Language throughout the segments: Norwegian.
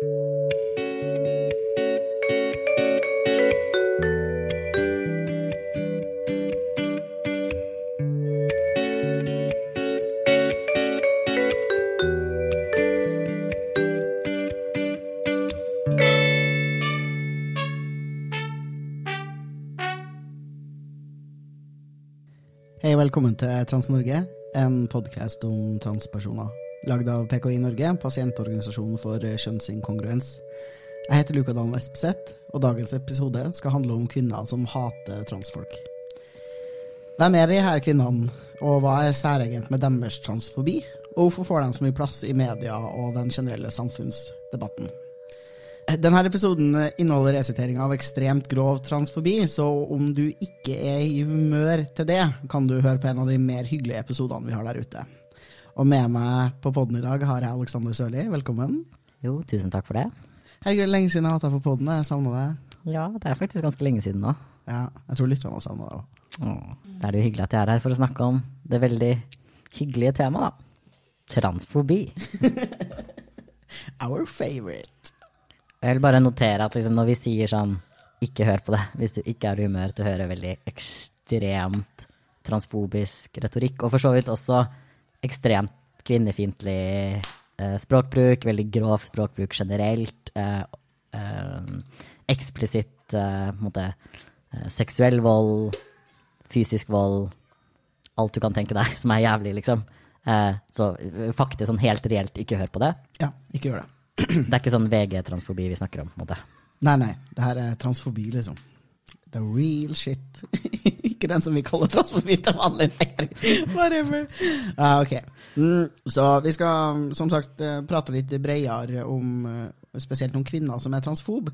Hei, velkommen til Trans-Norge, en podkast om transpersoner. Lagd av PKI Norge, pasientorganisasjonen for kjønnsinkongruens. Jeg heter Luka Dahl Espeseth, og dagens episode skal handle om kvinner som hater transfolk. Hvem er de her kvinnene, og hva er særegent med deres transfobi? Og hvorfor får de så mye plass i media og den generelle samfunnsdebatten? Denne episoden inneholder resitering av ekstremt grov transfobi, så om du ikke er i humør til det, kan du høre på en av de mer hyggelige episodene vi har der ute. Og med meg på poden i dag har jeg Alexander Sørli. Velkommen. Jo, tusen takk for det. Herregud, er lenge siden jeg har hatt deg på poden. Jeg savner deg. Ja, det er faktisk ganske lenge siden nå. Ja, jeg tror lytterne har savna deg òg. Da er det jo hyggelig at jeg er her for å snakke om det veldig hyggelige temaet, da. Transfobi. Our favorite. Jeg vil bare notere at liksom når vi sier sånn ikke hør på det hvis du ikke er i humør til å høre veldig ekstremt transfobisk retorikk, og for så vidt også ekstremt kvinnefiendtlig eh, språkbruk, veldig grov språkbruk generelt, eh, eh, eksplisitt måte seksuell vold, fysisk vold, alt du kan tenke deg som er jævlig, liksom. Eh, så faktisk sånn helt reelt, ikke hør på det. Ja, ikke gjør det. Det er ikke sånn VG-transfobi vi snakker om, på en måte. Nei, nei. Det her er transfobi, liksom. The real shit. ikke den som vi kaller transfobi til vanlig. Whatever. Uh, ok. Mm, så vi skal som sagt eh, prate litt bredere om eh, spesielt noen kvinner som er transfob.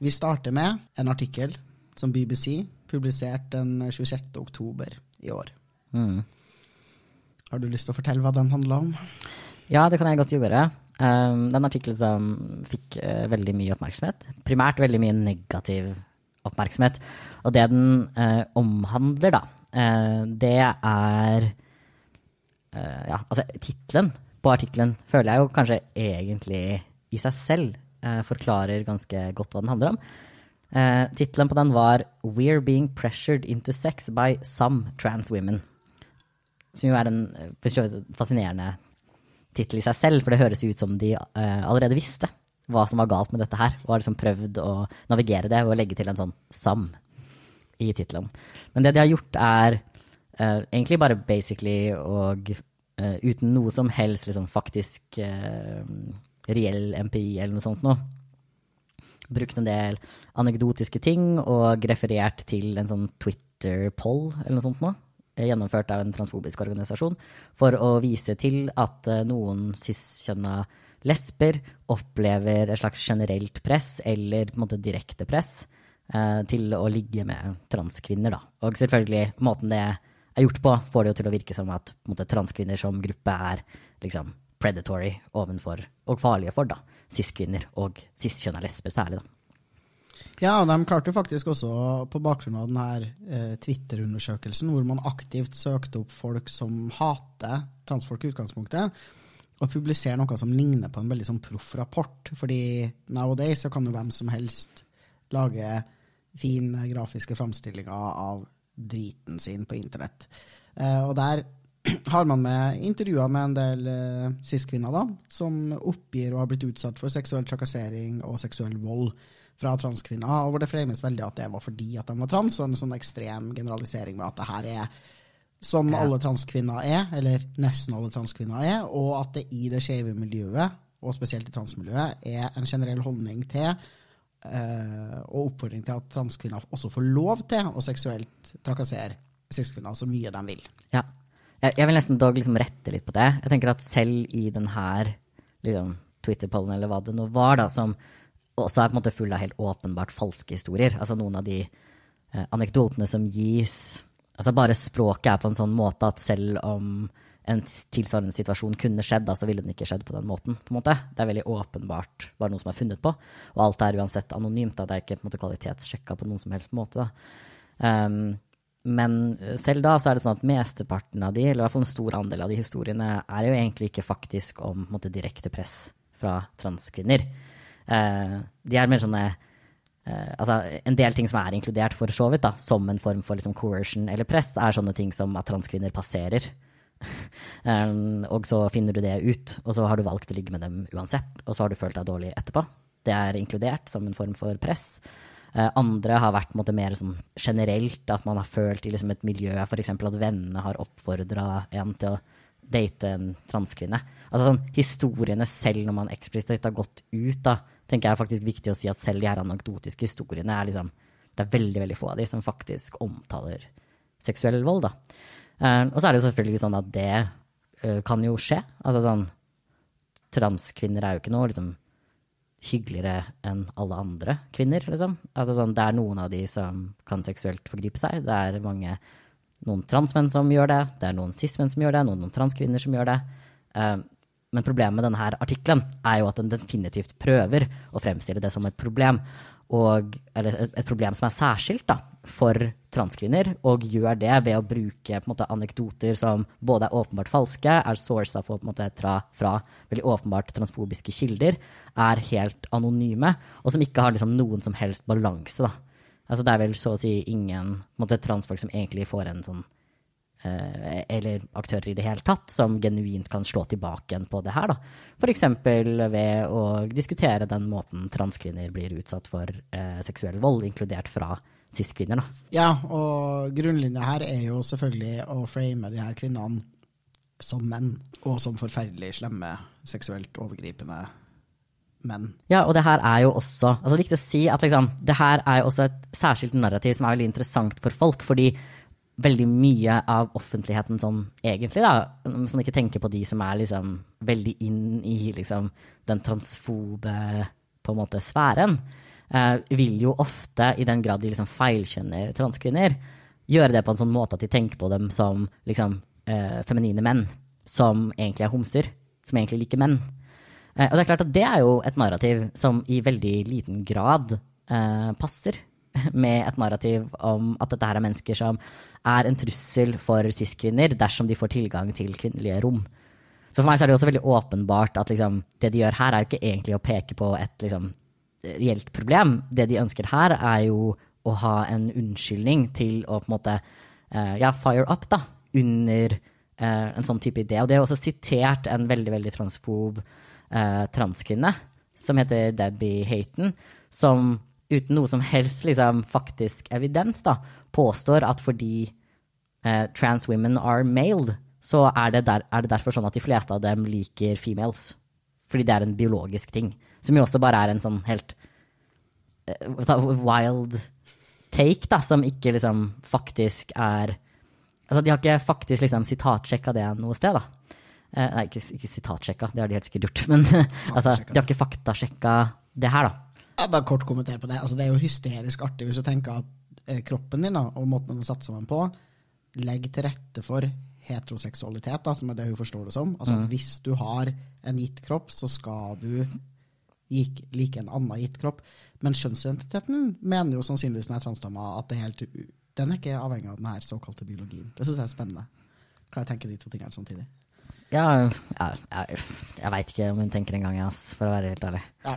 Vi starter med en artikkel som BBC publiserte den 26. oktober i år. Mm. Har du lyst til å fortelle hva den handla om? Ja, det kan jeg godt gjøre. Um, det er en artikkel som fikk uh, veldig mye oppmerksomhet. Primært veldig mye negativ oppmerksomhet. Og det den eh, omhandler, da, eh, det er Ja, altså, tittelen på artikkelen føler jeg jo kanskje egentlig i seg selv forklarer ganske godt hva den handler om. Eh, Tittelen på den var 'We're being pressured into sex by some trans women'. Som jo er en fascinerende tittel i seg selv, for det høres ut som de uh, allerede visste hva som var galt med dette her, og har liksom prøvd å navigere det å legge til en sånn sam i tittelen. Men det de har gjort, er uh, egentlig bare basically og uh, uten noe som helst liksom faktisk reell MPI eller noe sånt noe, brukt en del anekdotiske ting og referert til en sånn Twitter-poll eller noe sånt noe gjennomført av en transfobisk organisasjon, for å vise til at noen cis-kjønna lesber opplever et slags generelt press, eller på en måte direkte press, eh, til å ligge med transkvinner. Da. Og selvfølgelig, måten det er gjort på, får det jo til å virke som at måte, transkvinner som gruppe er liksom predatory ovenfor, og farlige for, cis-kvinner og cis-kjønna lesber særlig. da. Ja, de klarte faktisk også, på bakgrunn av denne eh, Twitter-undersøkelsen, hvor man aktivt søkte opp folk som hater transfolk i utgangspunktet, å publisere noe som ligner på en veldig sånn proff rapport. Fordi nowadays så kan jo hvem som helst lage fine grafiske framstillinger av driten sin på internett. Eh, og der har man med intervjuer med en del eh, cis-kvinner da, som oppgir å ha blitt utsatt for seksuell trakassering og seksuell vold fra transkvinner, og hvor det frames veldig at det var fordi at de var trans, og en sånn ekstrem generalisering med at det her er sånn alle transkvinner er, eller nesten alle transkvinner er, og at det i det skeive miljøet, og spesielt i transmiljøet, er en generell holdning til uh, og oppfordring til at transkvinner også får lov til å seksuelt trakassere cis-kvinner så mye de vil. Ja. Jeg, jeg vil nesten dog liksom rette litt på det. Jeg tenker at selv i denne liksom, Twitter-pollen, eller hva det nå var, da, som også er på en måte full av helt åpenbart falske historier. Altså noen av de uh, anekdotene som gis Altså bare språket er på en sånn måte at selv om en tilsvarende situasjon kunne skjedd, da, så ville den ikke skjedd på den måten. på en måte. Det er veldig åpenbart bare noe som er funnet på. Og alt er uansett anonymt. Da. Det er ikke på en måte kvalitetssjekka på noen som helst måte. Um, men selv da så er det sånn at mesteparten av de, eller i hvert fall en stor andel av de historiene, er jo egentlig ikke faktisk om måte, direkte press fra transkvinner. Uh, de er mer sånne eh, Altså, en del ting som er inkludert for så vidt, da, som en form for liksom, coercion eller press, er sånne ting som at transkvinner passerer. um, og så finner du det ut, og så har du valgt å ligge med dem uansett, og så har du følt deg dårlig etterpå. Det er inkludert som en form for press. Uh, andre har vært måte, mer sånn generelt, at man har følt i liksom, et miljø f.eks. at vennene har oppfordra en til å date en transkvinne. Altså sånn, Historiene selv når man eksplisitt har gått ut, da, tenker jeg er faktisk viktig å si at selv de her anekdotiske historiene er liksom Det er veldig veldig få av de som faktisk omtaler seksuell vold, da. Uh, og så er det jo selvfølgelig sånn at det uh, kan jo skje. Altså sånn Transkvinner er jo ikke noe liksom hyggeligere enn alle andre kvinner, liksom. Altså sånn, det er noen av de som kan seksuelt forgripe seg. Det er mange noen transmenn som gjør det, det er noen cis-menn som gjør det, noen, noen transkvinner som gjør det. Uh, men problemet med denne artikkelen er jo at den definitivt prøver å fremstille det som et problem. Og, eller et, problem som er særskilt da, for transkvinner, og gjør det ved å bruke måte, anekdoter som både er åpenbart falske, er sourca for, måte, tra, fra veldig åpenbart transfobiske kilder, er helt anonyme, og som ikke har liksom, noen som helst balanse. Da. Altså, det er vel så å si ingen måte, transfolk som egentlig får en sånn eh, Eller aktører i det hele tatt, som genuint kan slå tilbake igjen på det her. F.eks. ved å diskutere den måten transkvinner blir utsatt for eh, seksuell vold, inkludert fra cis-kvinner. Ja, og grunnlinja her er jo selvfølgelig å frame de her kvinnene som menn, og som forferdelig slemme, seksuelt overgripende menn. Ja, og det her er jo også altså viktig å si at liksom, det her er jo også et særskilt narrativ som er veldig interessant for folk, fordi veldig mye av offentligheten sånn egentlig, da, som ikke tenker på de som er liksom veldig inn i liksom den transfobe på en måte sfæren, eh, vil jo ofte, i den grad de liksom feilkjenner transkvinner, gjøre det på en sånn måte at de tenker på dem som liksom eh, feminine menn, som egentlig er homser, som egentlig liker menn. Eh, og det er klart at det er jo et narrativ som i veldig liten grad eh, passer med et narrativ om at dette her er mennesker som er en trussel for cis-kvinner dersom de får tilgang til kvinnelige rom. Så for meg så er det også veldig åpenbart at liksom, det de gjør her, er jo ikke egentlig å peke på et liksom, reelt problem. Det de ønsker her, er jo å ha en unnskyldning til å på en måte eh, ja, fire up da, under eh, en sånn type idé. Og det er også sitert en veldig, veldig transfob uh, transkvinne som heter Debbie Hayton, som uten noe som helst liksom, faktisk evidens da, påstår at fordi trans women are male, så er det, der, er det derfor sånn at de fleste av dem liker females. Fordi det er en biologisk ting. Som jo også bare er en sånn helt uh, wild take, da, som ikke liksom faktisk er Altså, de har ikke faktisk liksom sitatsjekka det noe sted, da. Uh, nei, ikke, ikke sitatsjekka, det har de helt sikkert gjort, men altså, de har ikke faktasjekka det her, da. Jeg bare kort kommentere på det. Altså, det er jo hysterisk artig hvis du tenker at eh, kroppen din da, og måten den er satt sammen på, legger til rette for heteroseksualitet, da, som er det hun forstår det som. Altså at Mm. hvis du har en gitt kropp, så skal du like en annen gitt kropp. Men kjønnsidentiteten mener jo sannsynligvis den er transdama at det er helt, den er ikke avhengig av den her såkalte biologien. Det syns jeg er spennende. Klarer å tenke de to tingene samtidig. Ja, ja jeg, jeg veit ikke om hun tenker engang, ass, for å være helt ærlig. Ja.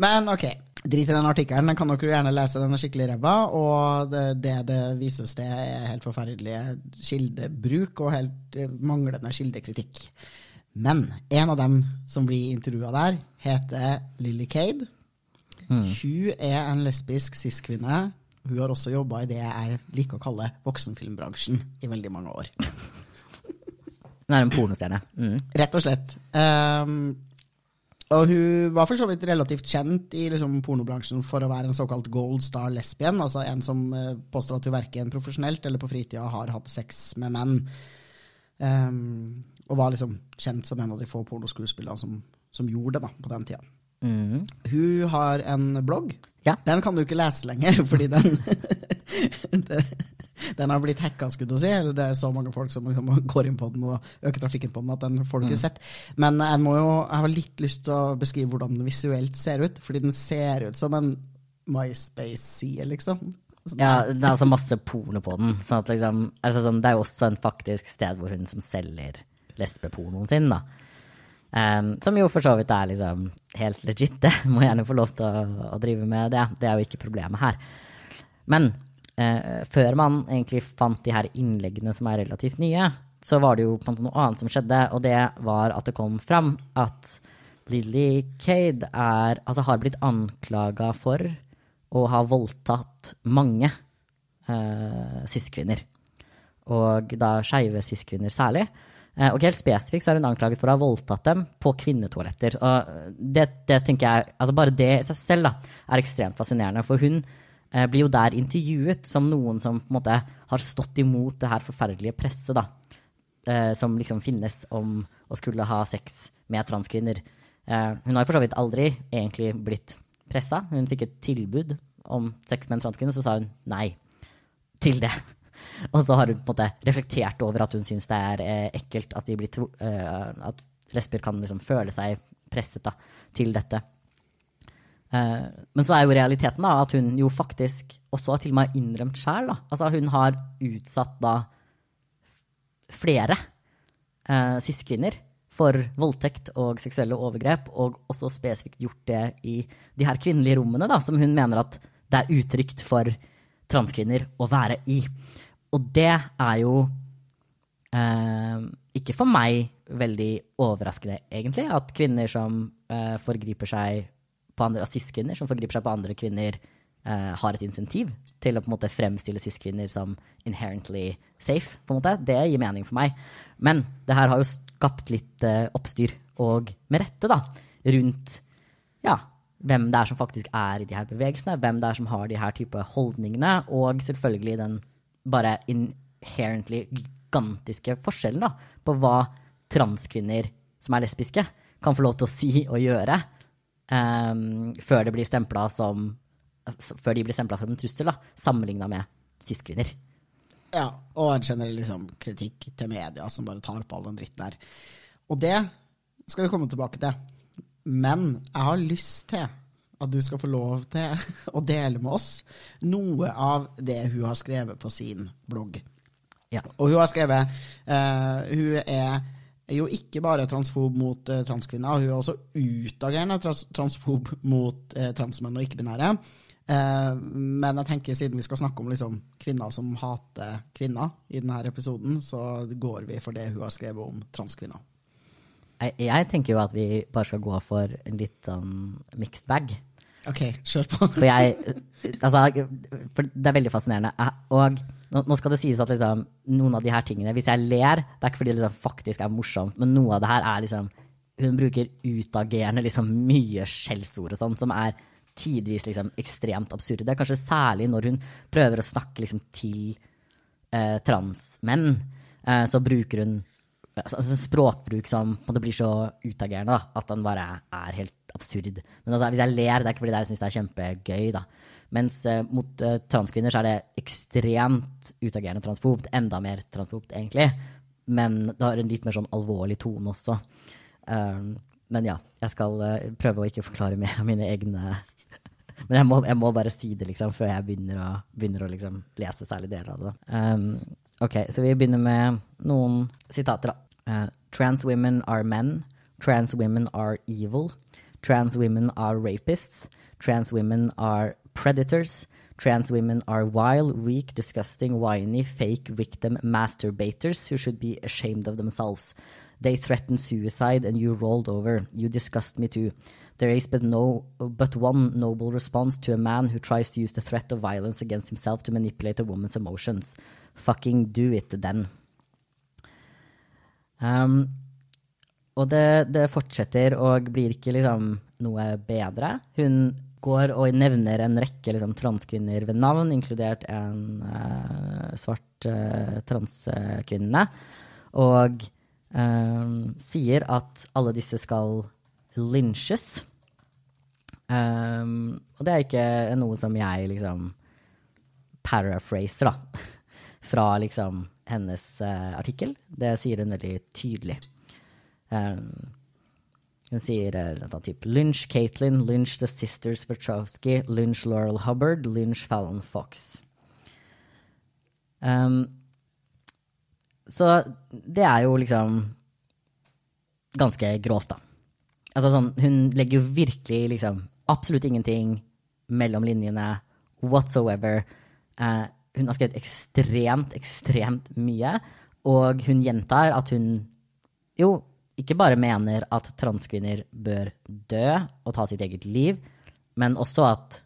Men ok, drit i den artikkelen. Den kan dere jo gjerne lese, den er skikkelig ræva. Og det, det det vises til, er helt forferdelige kildebruk og helt eh, manglende kildekritikk. Men en av dem som blir intervjua der, heter Lily Cade. Hun er en lesbisk cis-kvinne. Hun har også jobba i det jeg liker å kalle voksenfilmbransjen i veldig mange år. Hun er en pornostjerne. Mm. Rett og slett. Um, og hun var for så vidt relativt kjent i liksom, pornobransjen for å være en såkalt gold star lesbian, altså en som eh, påstår at hun verken profesjonelt eller på fritida har hatt sex med menn. Um, og var liksom kjent som en av de få pornoskuespillerne som, som gjorde det da, på den tida. Mm. Hun har en blogg. Ja. Den kan du ikke lese lenger, fordi den det, Den har blitt hacka, skulle du si. Eller det er så mange folk som liksom går inn på den og øker trafikken på den at den får du ikke sett. Men jeg må jo, jeg har litt lyst til å beskrive hvordan den visuelt ser ut. Fordi den ser ut som en MySpace-side, liksom. Sånn. Ja, det er også masse porno på den. Sånn at liksom, altså sånn, det er jo også en faktisk sted hvor hun som selger lesbepornoen sin, da. Um, som jo for så vidt er liksom helt legit, det. Må gjerne få lov til å, å drive med det. Det er jo ikke problemet her. Men uh, før man egentlig fant de her innleggene som er relativt nye, så var det jo på en måte noe annet som skjedde, og det var at det kom fram at Lily Cade er, altså har blitt anklaga for å ha voldtatt mange eh, cis-kvinner. Og da skeive cis-kvinner særlig. Eh, og helt spesifikt så er hun anklaget for å ha voldtatt dem på kvinnetoaletter. Og det, det tenker jeg, altså Bare det i seg selv da, er ekstremt fascinerende. For hun blir jo der intervjuet som noen som på en måte har stått imot det her forferdelige presset da, som liksom finnes om å skulle ha sex med transkvinner. hun har for så vidt aldri egentlig blitt pressa. Hun fikk et tilbud om sex med en transkvinne, så sa hun nei til det. Og så har hun på en måte reflektert over at hun syns det er eh, ekkelt at, at lesber kan liksom føle seg presset da, til dette. Uh, men så er jo realiteten da, at hun jo faktisk også har til og med innrømt sjæl. Altså, hun har utsatt da flere eh, cis-kvinner for voldtekt og seksuelle overgrep, og også spesifikt gjort det i de her kvinnelige rommene, da, som hun mener at det er utrygt for transkvinner å være i. Og det er jo eh, ikke for meg veldig overraskende, egentlig, at kvinner som eh, forgriper seg på andre, cis-kvinner som forgriper seg på andre kvinner, eh, har et insentiv til å på en måte fremstille cis-kvinner som inherently safe. på en måte. Det gir mening for meg. Men det her har jo skapt litt eh, oppstyr, og med rette, da, rundt ja, hvem det er som faktisk er i de her bevegelsene, hvem det er som har de her type holdningene, og selvfølgelig den bare inherently gigantiske forskjellen da, på hva transkvinner som er lesbiske, kan få lov til å si og gjøre um, før, det blir som, før de blir stempla som en trussel, sammenligna med cis-kvinner. Ja, og en generell liksom, kritikk til media som bare tar på all den dritten her. Og det skal vi komme tilbake til. Men jeg har lyst til at du skal få lov til å dele med oss noe av det hun har skrevet på sin blogg. Ja. Og hun har skrevet uh, Hun er jo ikke bare transfob mot eh, transkvinner, hun er også utagerende trans transfob mot eh, transmenn og ikke-binære. Eh, men jeg tenker siden vi skal snakke om liksom, kvinner som hater kvinner i denne episoden, så går vi for det hun har skrevet om transkvinner. Jeg, jeg tenker jo at vi bare skal gå for en litt sånn mixed bag. Ok, kjør på. for jeg Altså, for det er veldig fascinerende. Og nå, skal det sies at liksom, noen av de her tingene Hvis jeg ler, det er ikke fordi det liksom faktisk er morsomt, men noe av det her er liksom Hun bruker utagerende liksom mye skjellsord og sånn, som er tidvis liksom ekstremt absurde. Kanskje særlig når hun prøver å snakke liksom til eh, transmenn. Eh, så bruker hun altså, språkbruk som det blir så utagerende da, at den bare er helt absurd. Men altså, hvis jeg ler, det er ikke fordi jeg syns det er kjempegøy. da. Mens uh, mot uh, transkvinner så er det ekstremt utagerende transfobt. Enda mer transfobt, egentlig. Men det har en litt mer sånn alvorlig tone også. Uh, men ja, jeg skal uh, prøve å ikke forklare mer av mine egne men jeg må, jeg må, bare si det liksom, før jeg begynner å, begynner å liksom, lese særlig deler av det. Um, ok, Så vi begynner med noen sitater. Uh, trans women are men. Trans women are evil. Trans women are rapists. Trans women are predators. Trans women are wild, weak, disgusting, whiny, fake victim masturbators who should be ashamed of themselves. They threatened suicide and you rolled over. You disgust me too. There is but, no, but one noble response to a man who tries to use the threat of violence against himself to manipulate a woman's emotions. Fucking do it, then. Um, og det, det, fortsetter og blir ikke liksom noe bedre. Hun går og nevner en rekke liksom, transkvinner ved navn, inkludert en uh, svart uh, transkvinne, og um, sier at alle disse skal lynsjes. Um, og det er ikke noe som jeg liksom paraphraser, da. Fra liksom hennes uh, artikkel. Det sier hun veldig tydelig. Um, hun sier uh, typ lynch Caitlyn, lynch The Sisters Wachowski, lynch Laurel Hubbard, lynch Fallon Fox. Um, så det er jo liksom ganske grovt, da. Altså sånn, hun legger jo virkelig liksom absolutt ingenting mellom linjene whatsoever. Eh, hun har skrevet ekstremt, ekstremt mye, og hun gjentar at hun jo ikke bare mener at transkvinner bør dø og ta sitt eget liv, men også at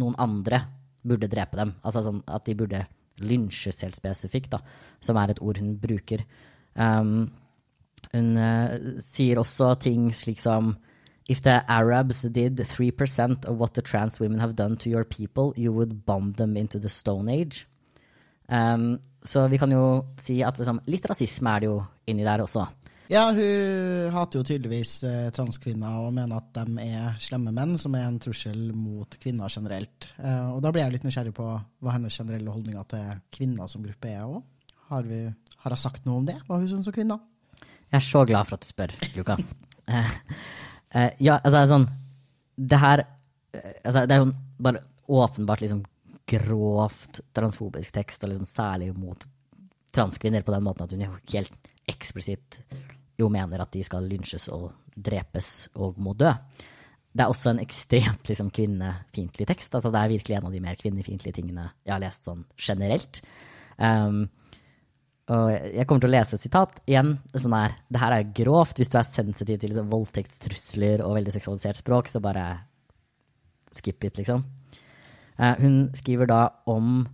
noen andre burde drepe dem. Altså sånn at de burde lynsjes helt spesifikt, da, som er et ord hun bruker. Um, hun uh, sier også ting slik som If the Arabs did 3% of what the trans women have done to your people, you would bomb them into the stone age. Um, så vi kan jo si at liksom, litt rasisme er det jo inni der også. Ja, hun hater jo tydeligvis eh, transkvinner og mener at de er slemme menn, som er en trussel mot kvinner generelt. Eh, og da blir jeg litt nysgjerrig på hva hennes generelle holdninger til kvinner som gruppe er òg. Har, vi, har hun sagt noe om det, hva hun syns om kvinner? Jeg er så glad for at du spør, Luka. eh, ja, altså sånn Det her eh, altså, Det er jo bare åpenbart liksom grovt transfobisk tekst, og liksom særlig mot transkvinner på den måten at hun jo helt eksplisitt jo mener at de skal lynsjes og drepes og må dø. Det er også en ekstremt liksom, kvinnefiendtlig tekst. Altså, det er virkelig en av de mer kvinnefiendtlige tingene jeg har lest sånn generelt. Um, og jeg kommer til å lese et sitat. Igjen, sånn her, det her er grovt. Hvis du er sensitiv til liksom, voldtektstrusler og veldig seksualisert språk, så bare skip it, liksom. Uh, hun skriver da om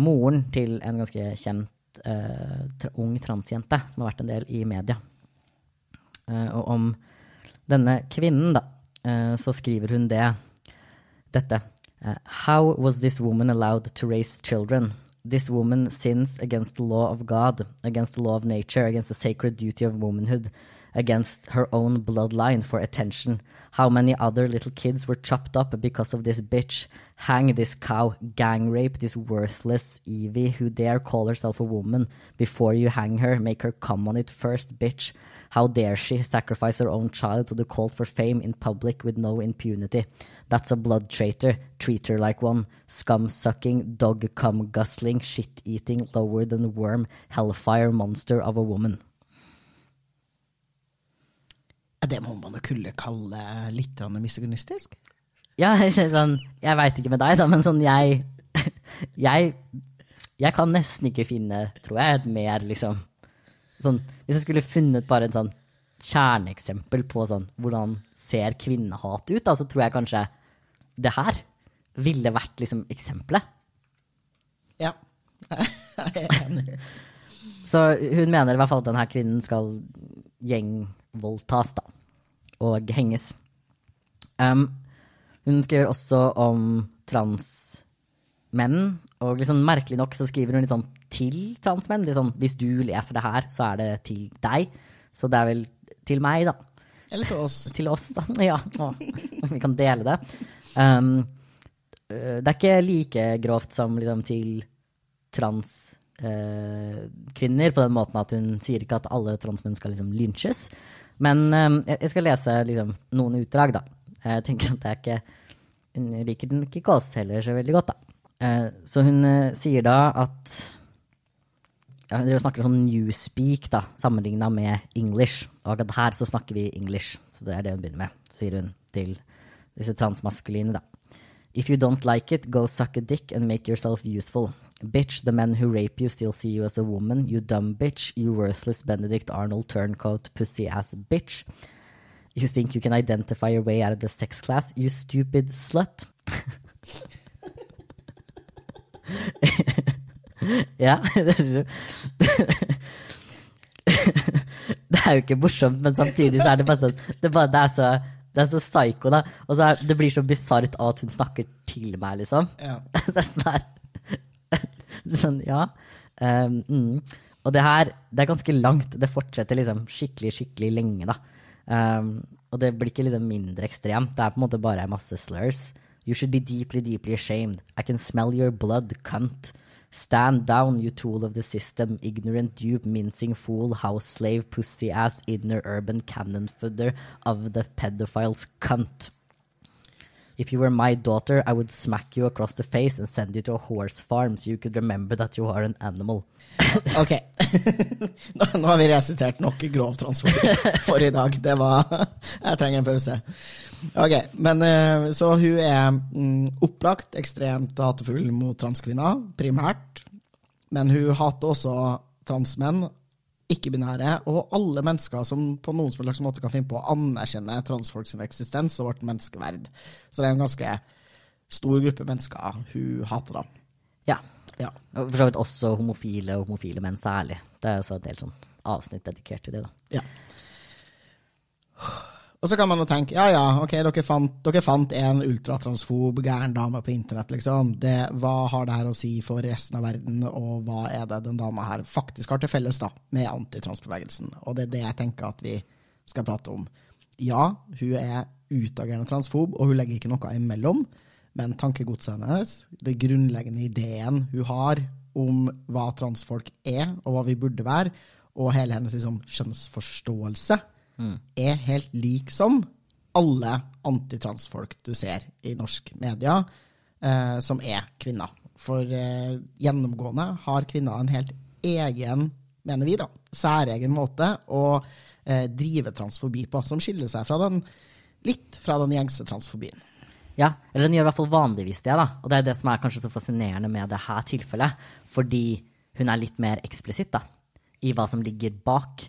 moren til en ganske kjent uh, ung transjente som har vært en del i media. Uh, og om denne kvinnen, da, så skriver hun det dette. How was this woman allowed to raise children? This woman sins against the law of God, against the law of nature, against the sacred duty of womanhood, against her own bloodline for attention. How many other little kids were chopped up because of this bitch? Hang this cow, gang rape this worthless Evie who dare call herself a woman. Before you hang her, make her come on it first, bitch. How dare she sacrifice her own child to the cult for fame in public with no impunity? That's a blood traitor. Treat her like one. Scum sucking, dog cum guzzling, shit eating, lower than worm, hellfire monster of a woman. Det må man jo kunne kalle litt misogynistisk? Ja, sånn, jeg veit ikke med deg, da, men sånn jeg, jeg Jeg kan nesten ikke finne, tror jeg, et mer liksom sånn, Hvis jeg skulle funnet bare et sånn kjerneeksempel på sånn hvordan ser kvinnehat ut, da, så tror jeg kanskje det her ville vært liksom eksempelet. Ja, jeg er enig. Så hun mener i hvert fall at denne kvinnen skal gjengvoldtas, da, og henges. Um, hun skriver også om transmenn, og liksom merkelig nok så skriver hun litt sånn til transmenn. Liksom, hvis du leser det her, så er det til deg. Så det er vel til meg, da. Eller til oss. Til oss, da. Ja, å, vi kan dele det. Um, det er ikke like grovt som liksom, til transkvinner, uh, på den måten at hun sier ikke at alle transmenn skal liksom, lynsjes. Men um, jeg skal lese liksom, noen utdrag, da. Jeg tenker at det er ikke Hun liker den ikke oss heller så veldig godt, da. Uh, så hun uh, sier da at ja, Dere snakker sånn newspeak, da, sammenligna med English. Og akkurat her så snakker vi English, så det er det hun begynner med, sier hun til disse transmaskuline, da. If you don't like it, go suck a dick and make yourself useful. Bitch, the men who rape you still see you as a woman. You dumb bitch. You worthless Benedict Arnold turncoat pussy ass bitch. You think you can identify your way out of the sex class? You stupid slut. ja, det syns jeg. Det er jo ikke morsomt, men samtidig så er det bare sånn Det, bare, det, er, så, det er så psycho, da. Og så er, det blir så bisart av at hun snakker til meg, liksom. Ja. Det er sånn her Sånn, ja. Um, mm. Og det her, det er ganske langt. Det fortsetter liksom skikkelig, skikkelig lenge, da. Um, og det blir ikke liksom mindre ekstremt. Det er på en måte bare masse slurs. You should be deeply, deeply ashamed. I can smell your blood, cunt. Stand down, you tool of the system, ignorant dupe, mincing fool, house slave, pussy ass, inner urban cannon fodder of the pedophiles cunt. If you were my daughter, I would smack you across the face and send you to a horse farm so you could remember that you are an animal. Ok. Nå har vi resitert nok grov transfobi for i dag. Det var Jeg trenger en pause. Ok, men eh, Så hun er mm, opplagt ekstremt hatefull mot transkvinner, primært. Men hun hater også transmenn, ikke-binære og alle mennesker som på noen slags måte kan finne på å anerkjenne transfolks eksistens og vårt menneskeverd. Så det er en ganske stor gruppe mennesker hun hater, da. Ja. Ja. Og for så vidt også homofile og homofile menn særlig. Det er også et helt sånn avsnitt dedikert til det, da. Ja. Og så kan man jo tenke ja ja, ok, dere fant, dere fant en ultratransfob gæren dame på internett, liksom. Det, hva har det her å si for resten av verden, og hva er det den dama her faktisk har til felles da, med antitransbevegelsen? Og det er det jeg tenker at vi skal prate om. Ja, hun er utagerende transfob, og hun legger ikke noe imellom, men tankegodset hennes, den grunnleggende ideen hun har om hva transfolk er, og hva vi burde være, og hele hennes liksom, kjønnsforståelse, er helt lik som alle antitransfolk du ser i norsk media, eh, som er kvinner. For eh, gjennomgående har kvinner en helt egen, mener vi, da, særegen måte å eh, drive transfobi på, som skiller seg fra den, litt fra den gjengse transfobien. Ja, eller den gjør i hvert fall vanligvis det, da. Og det er det som er kanskje så fascinerende med det her tilfellet. Fordi hun er litt mer eksplisitt, da, i hva som ligger bak.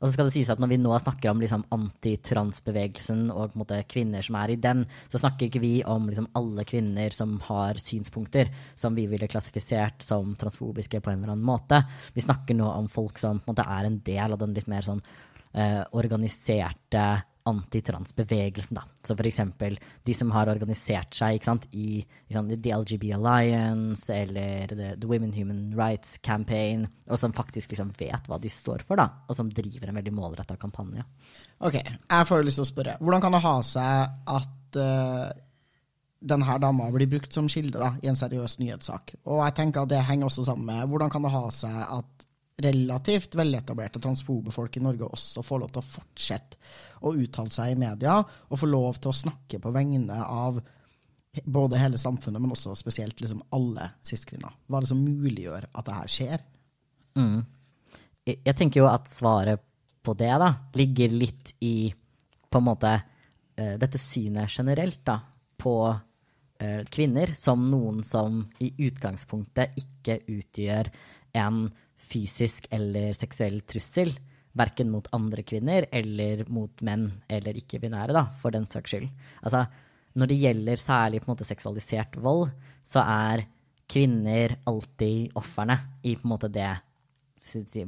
Og så skal det sies at når vi nå snakker om liksom, antitransbevegelsen og måte, kvinner som er i den, så snakker ikke vi om liksom, alle kvinner som har synspunkter som vi ville klassifisert som transfobiske på en eller annen måte. Vi snakker nå om folk som på en måte, er en del av den litt mer sånn eh, organiserte antitransbevegelsen. Da. Så eksempel de som har organisert seg sant, i sant, The LGB Alliance eller The, The Women Human Rights Campaign, og som faktisk liksom, vet hva de står for, da, og som driver en veldig målretta kampanje. Ok, jeg får jo lyst til å spørre. Hvordan kan det ha seg at uh, denne dama blir brukt som kilde da, i en seriøs nyhetssak? Og jeg tenker at det henger også sammen med hvordan kan det ha seg at relativt veletablerte transfobe folk i Norge også får lov til å fortsette å uttale seg i media, og få lov til å snakke på vegne av både hele samfunnet, men også spesielt liksom alle cis-kvinner. Hva er det som muliggjør at det her skjer? Mm. Jeg tenker jo at svaret på det da, ligger litt i på en måte eh, dette synet generelt da, på eh, kvinner som noen som i utgangspunktet ikke utgjør en fysisk eller seksuell trussel. Verken mot andre kvinner eller mot menn eller ikke-binære, da, for den saks skyld. Altså, når det gjelder særlig på en måte seksualisert vold, så er kvinner alltid ofrene i på en måte det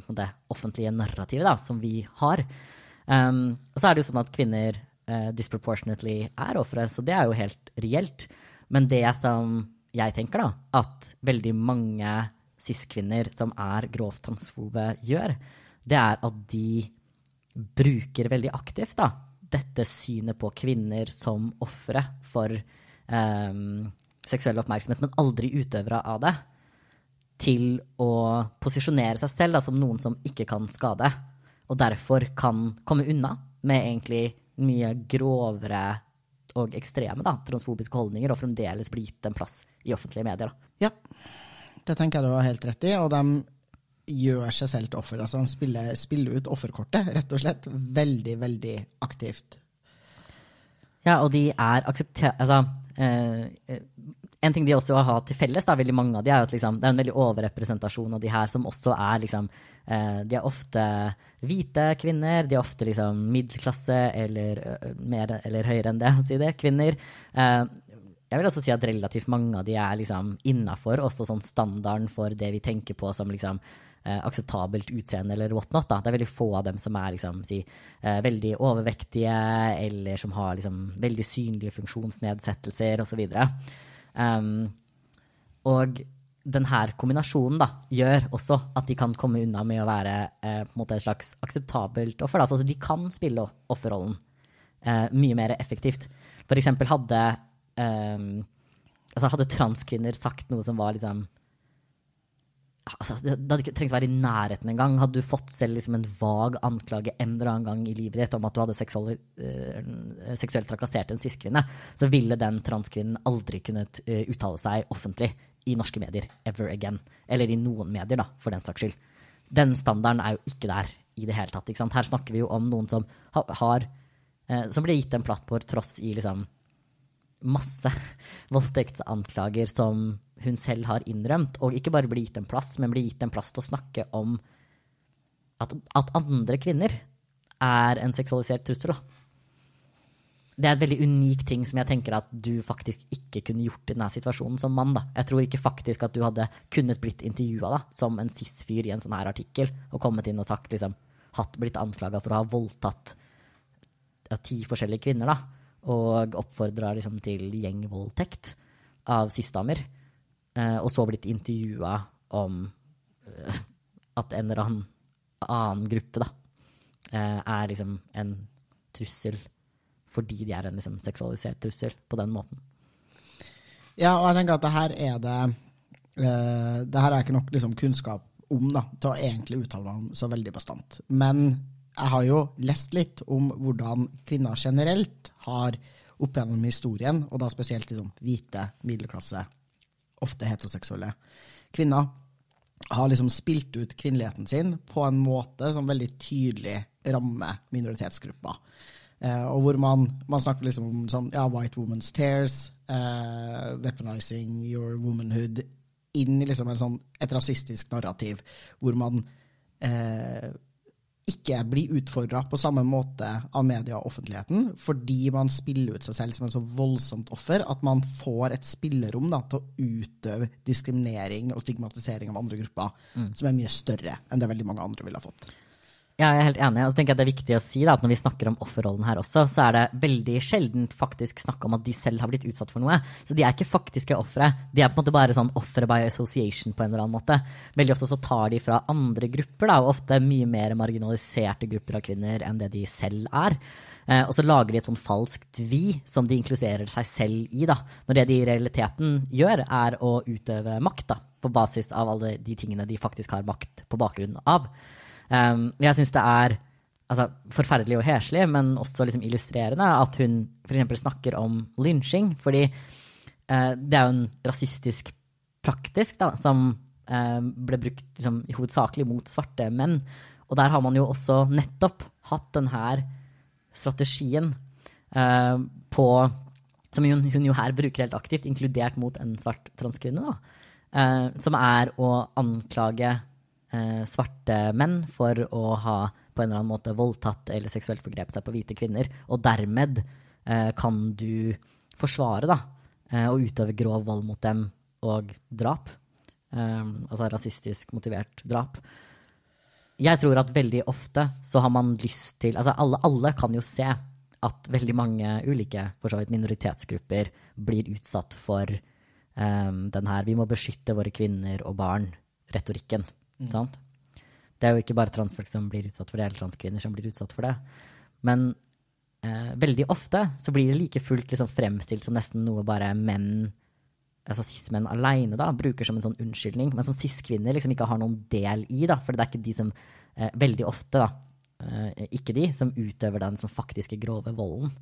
på offentlige narrativet da, som vi har. Um, og så er det jo sånn at kvinner uh, disproportionately er ofre, så det er jo helt reelt. Men det som jeg tenker, da, at veldig mange cis-kvinner som er grovt transfobe, gjør, det er at de bruker veldig aktivt da, dette synet på kvinner som ofre for um, seksuell oppmerksomhet, men aldri utøvere av det, til å posisjonere seg selv da, som noen som ikke kan skade, og derfor kan komme unna med egentlig mye grovere og ekstreme da, transfobiske holdninger, og fremdeles bli gitt en plass i offentlige medier. Da. Ja, det tenker jeg du har helt rett i, og de gjør seg selv til offer. Altså de spiller, spiller ut offerkortet, rett og slett, veldig, veldig aktivt. Ja, og de er akseptert Altså, eh, en ting de også har til felles, da, veldig mange av de, er at liksom, det er en veldig overrepresentasjon av de her som også er liksom eh, De er ofte hvite kvinner, de er ofte liksom middelklasse eller uh, mer eller høyere enn det, si det, kvinner. Eh, jeg vil også si at relativt mange av de er liksom innafor også sånn standarden for det vi tenker på som liksom eh, akseptabelt utseende eller whatnot. Da. Det er veldig få av dem som er liksom, si, eh, veldig overvektige eller som har liksom, veldig synlige funksjonsnedsettelser osv. Um, og denne kombinasjonen da, gjør også at de kan komme unna med å være eh, et slags akseptabelt offer. Altså, de kan spille offerrollen eh, mye mer effektivt. For eksempel hadde um, altså hadde transkvinner sagt noe som var liksom altså, Det hadde ikke trengt å være i nærheten engang. Hadde du fått selv liksom en vag anklage en eller annen gang i livet ditt om at du hadde seksuelt uh, trakassert en cis-kvinne, så ville den transkvinnen aldri kunnet uh, uttale seg offentlig i norske medier ever again. Eller i noen medier, da, for den saks skyld. Den standarden er jo ikke der i det hele tatt. Her snakker vi jo om noen som har, har eh, Som blir gitt en plattform tross i liksom masse voldtektsanklager som hun selv har innrømt, og ikke bare blir gitt en plass, men blir gitt en plass til å snakke om at, at andre kvinner er en seksualisert trussel. Da. Det er en veldig unik ting som jeg tenker at du faktisk ikke kunne gjort i denne situasjonen som mann. Da. Jeg tror ikke faktisk at du hadde kunnet blitt intervjua som en cis-fyr i en sånn her artikkel, og kommet inn og sagt liksom, hatt, blitt anklaga for å ha voldtatt ti forskjellige kvinner, da, og oppfordra liksom, til gjengvoldtekt av cis-damer, eh, og så blitt intervjua om eh, at en eller annen annen gruppe da, eh, er liksom en trussel fordi de er en liksom, seksualisert trussel på den måten. Ja, og jeg tenker at det her er det eh, Det her er ikke nok liksom, kunnskap om da, til å egentlig uttale meg om så veldig bastant. Men jeg har jo lest litt om hvordan kvinner generelt har opp gjennom historien, og da spesielt liksom, hvite, middelklasse, ofte heteroseksuelle kvinner, har liksom spilt ut kvinneligheten sin på en måte som veldig tydelig rammer minoritetsgrupper. Eh, og hvor man, man snakker liksom om sånn, ja, white woman's tears, eh, weaponizing your womanhood, inn i liksom sånn, et rasistisk narrativ, hvor man eh, ikke blir utfordra på samme måte av media og offentligheten, fordi man spiller ut seg selv som en så voldsomt offer at man får et spillerom da, til å utøve diskriminering og stigmatisering av andre grupper, som er mye større enn det veldig mange andre ville ha fått. Ja, jeg er helt enig. Og så tenker jeg det er viktig å si da, at når vi snakker om offerrollen her også, så er det veldig sjelden faktisk snakk om at de selv har blitt utsatt for noe. Så de er ikke faktiske ofre. De er på en måte bare sånn ofre by association på en eller annen måte. Veldig ofte så tar de fra andre grupper, da, og ofte mye mer marginaliserte grupper av kvinner enn det de selv er. Eh, og så lager de et sånn falskt vi som de inkluderer seg selv i, da. Når det de i realiteten gjør, er å utøve makt, da. På basis av alle de tingene de faktisk har makt på bakgrunn av. Um, jeg syns det er altså, forferdelig og heslig, men også liksom illustrerende at hun f.eks. snakker om lynsjing. Fordi uh, det er jo en rasistisk praktisk da, som uh, ble brukt liksom, hovedsakelig mot svarte menn. Og der har man jo også nettopp hatt denne strategien uh, på Som hun, hun jo her bruker helt aktivt, inkludert mot en svart transkvinne. da, Som er å anklage svarte menn for å ha på en eller annen måte voldtatt eller seksuelt forgrepet seg på hvite kvinner. Og dermed eh, kan du forsvare da, eh, og utøve grov vold mot dem og drap. Eh, altså rasistisk motivert drap. Jeg tror at veldig ofte så har man lyst til Altså alle, alle kan jo se at veldig mange ulike for så vidt minoritetsgrupper blir utsatt for um, den her 'vi må beskytte våre kvinner og barn'-retorikken. Sant? Det er jo ikke bare transfolk som blir utsatt for det, eller transkvinner som blir utsatt for det. Men eh, veldig ofte så blir det like fullt liksom fremstilt som nesten noe bare menn, altså cis-menn aleine, bruker som en sånn unnskyldning, men som cis-kvinner liksom ikke har noen del i, da, for det er ikke de som eh, veldig ofte, da, eh, ikke de som utøver den som faktiske grove volden.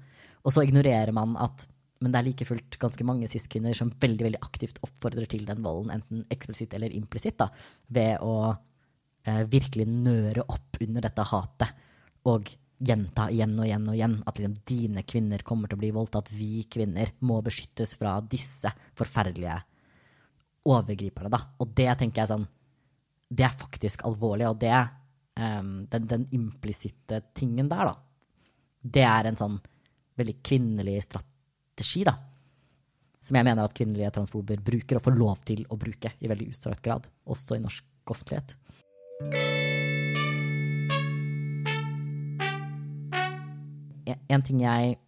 Og så ignorerer man at men det er like fullt ganske mange cis-kvinner som veldig veldig aktivt oppfordrer til den volden, enten eksplisitt eller implisitt, ved å eh, virkelig nøre opp under dette hatet og gjenta igjen og igjen og igjen at liksom, dine kvinner kommer til å bli voldtatt, vi kvinner må beskyttes fra disse forferdelige overgriperne. Da. Og det tenker jeg sånn Det er faktisk alvorlig, og det um, den, den implisitte tingen der, da, det er en sånn veldig kvinnelig strategi, da. Som jeg mener at kvinnelige transfober bruker, og får lov til å bruke i veldig utstrakt grad. Også i norsk offentlighet. En- ting jeg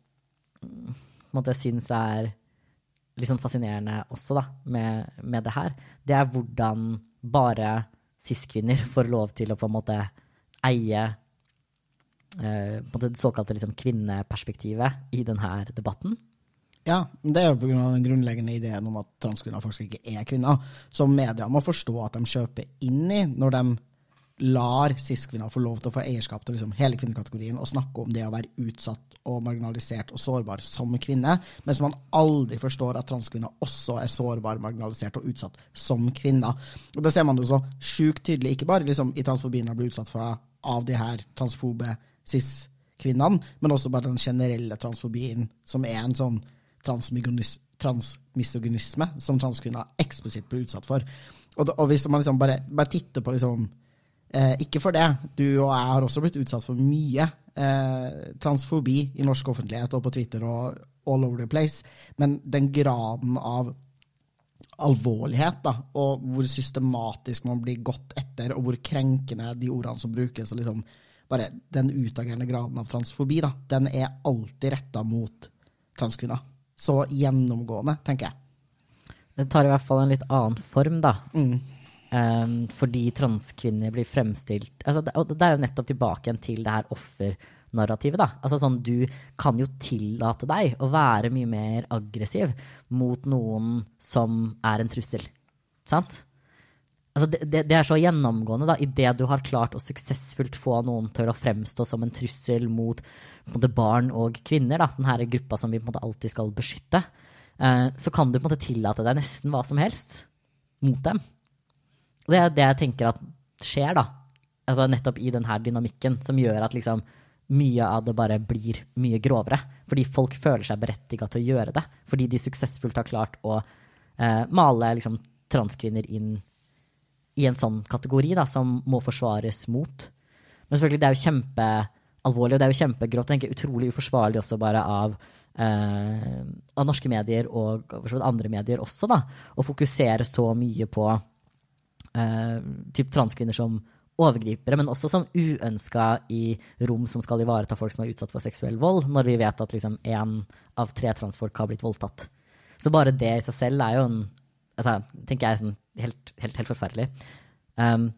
måte syns er litt sånn fascinerende også, da, med, med det her, det er hvordan bare cis-kvinner får lov til å på en måte eie eh, det såkalte liksom, kvinneperspektivet i denne debatten. Ja, det er jo pga. den grunnleggende ideen om at transkvinner faktisk ikke er kvinner, som media må forstå at de kjøper inn i når de lar cis-kvinner få lov til å få eierskap til liksom hele kvinnekategorien og snakke om det å være utsatt og marginalisert og sårbar som kvinne, mens man aldri forstår at transkvinner også er sårbar, marginalisert og utsatt som kvinner. Og Det ser man jo så sjukt tydelig, ikke bare liksom, i transfobien de blir utsatt for av de her transfobe cis-kvinnene, men også bare den generelle transfobien, som er en sånn transmisogynisme som transkvinner eksplisitt blir utsatt for. Og, og hvis man liksom bare, bare titter på liksom eh, Ikke for det, du og jeg har også blitt utsatt for mye eh, transfobi i norsk offentlighet og på Twitter og all over the place, men den graden av alvorlighet, da, og hvor systematisk man blir gått etter, og hvor krenkende de ordene som brukes, og liksom bare den utagerende graden av transfobi, da, den er alltid retta mot transkvinner så gjennomgående, tenker jeg. Det tar i hvert fall en litt annen form, da. Mm. Um, fordi transkvinner blir fremstilt altså det, Og det er jo nettopp tilbake igjen til det her offernarrativet, da. Altså sånn, du kan jo tillate deg å være mye mer aggressiv mot noen som er en trussel. Sant? Altså det, det, det, er så gjennomgående, da. Idet du har klart å suksessfullt få noen til å fremstå som en trussel mot måte, barn og kvinner, da, denne gruppa som vi en alltid skal beskytte, eh, så kan du en tillate deg nesten hva som helst mot dem. Det er det jeg tenker at skjer, da. Altså nettopp i denne dynamikken som gjør at liksom mye av det bare blir mye grovere. Fordi folk føler seg berettiga til å gjøre det. Fordi de suksessfullt har klart å eh, male liksom, transkvinner inn i en sånn kategori da, som må forsvares mot. Men selvfølgelig, det er jo kjempealvorlig, og det er jo kjempegrått. tenker Utrolig uforsvarlig også bare av, eh, av norske medier og andre medier også, da. Å fokusere så mye på eh, typ transkvinner som overgripere, men også som uønska i rom som skal ivareta folk som er utsatt for seksuell vold, når vi vet at liksom én av tre transfolk har blitt voldtatt. Så bare det i seg selv er jo en altså, tenker jeg sånn helt, helt, helt forferdelig. Um,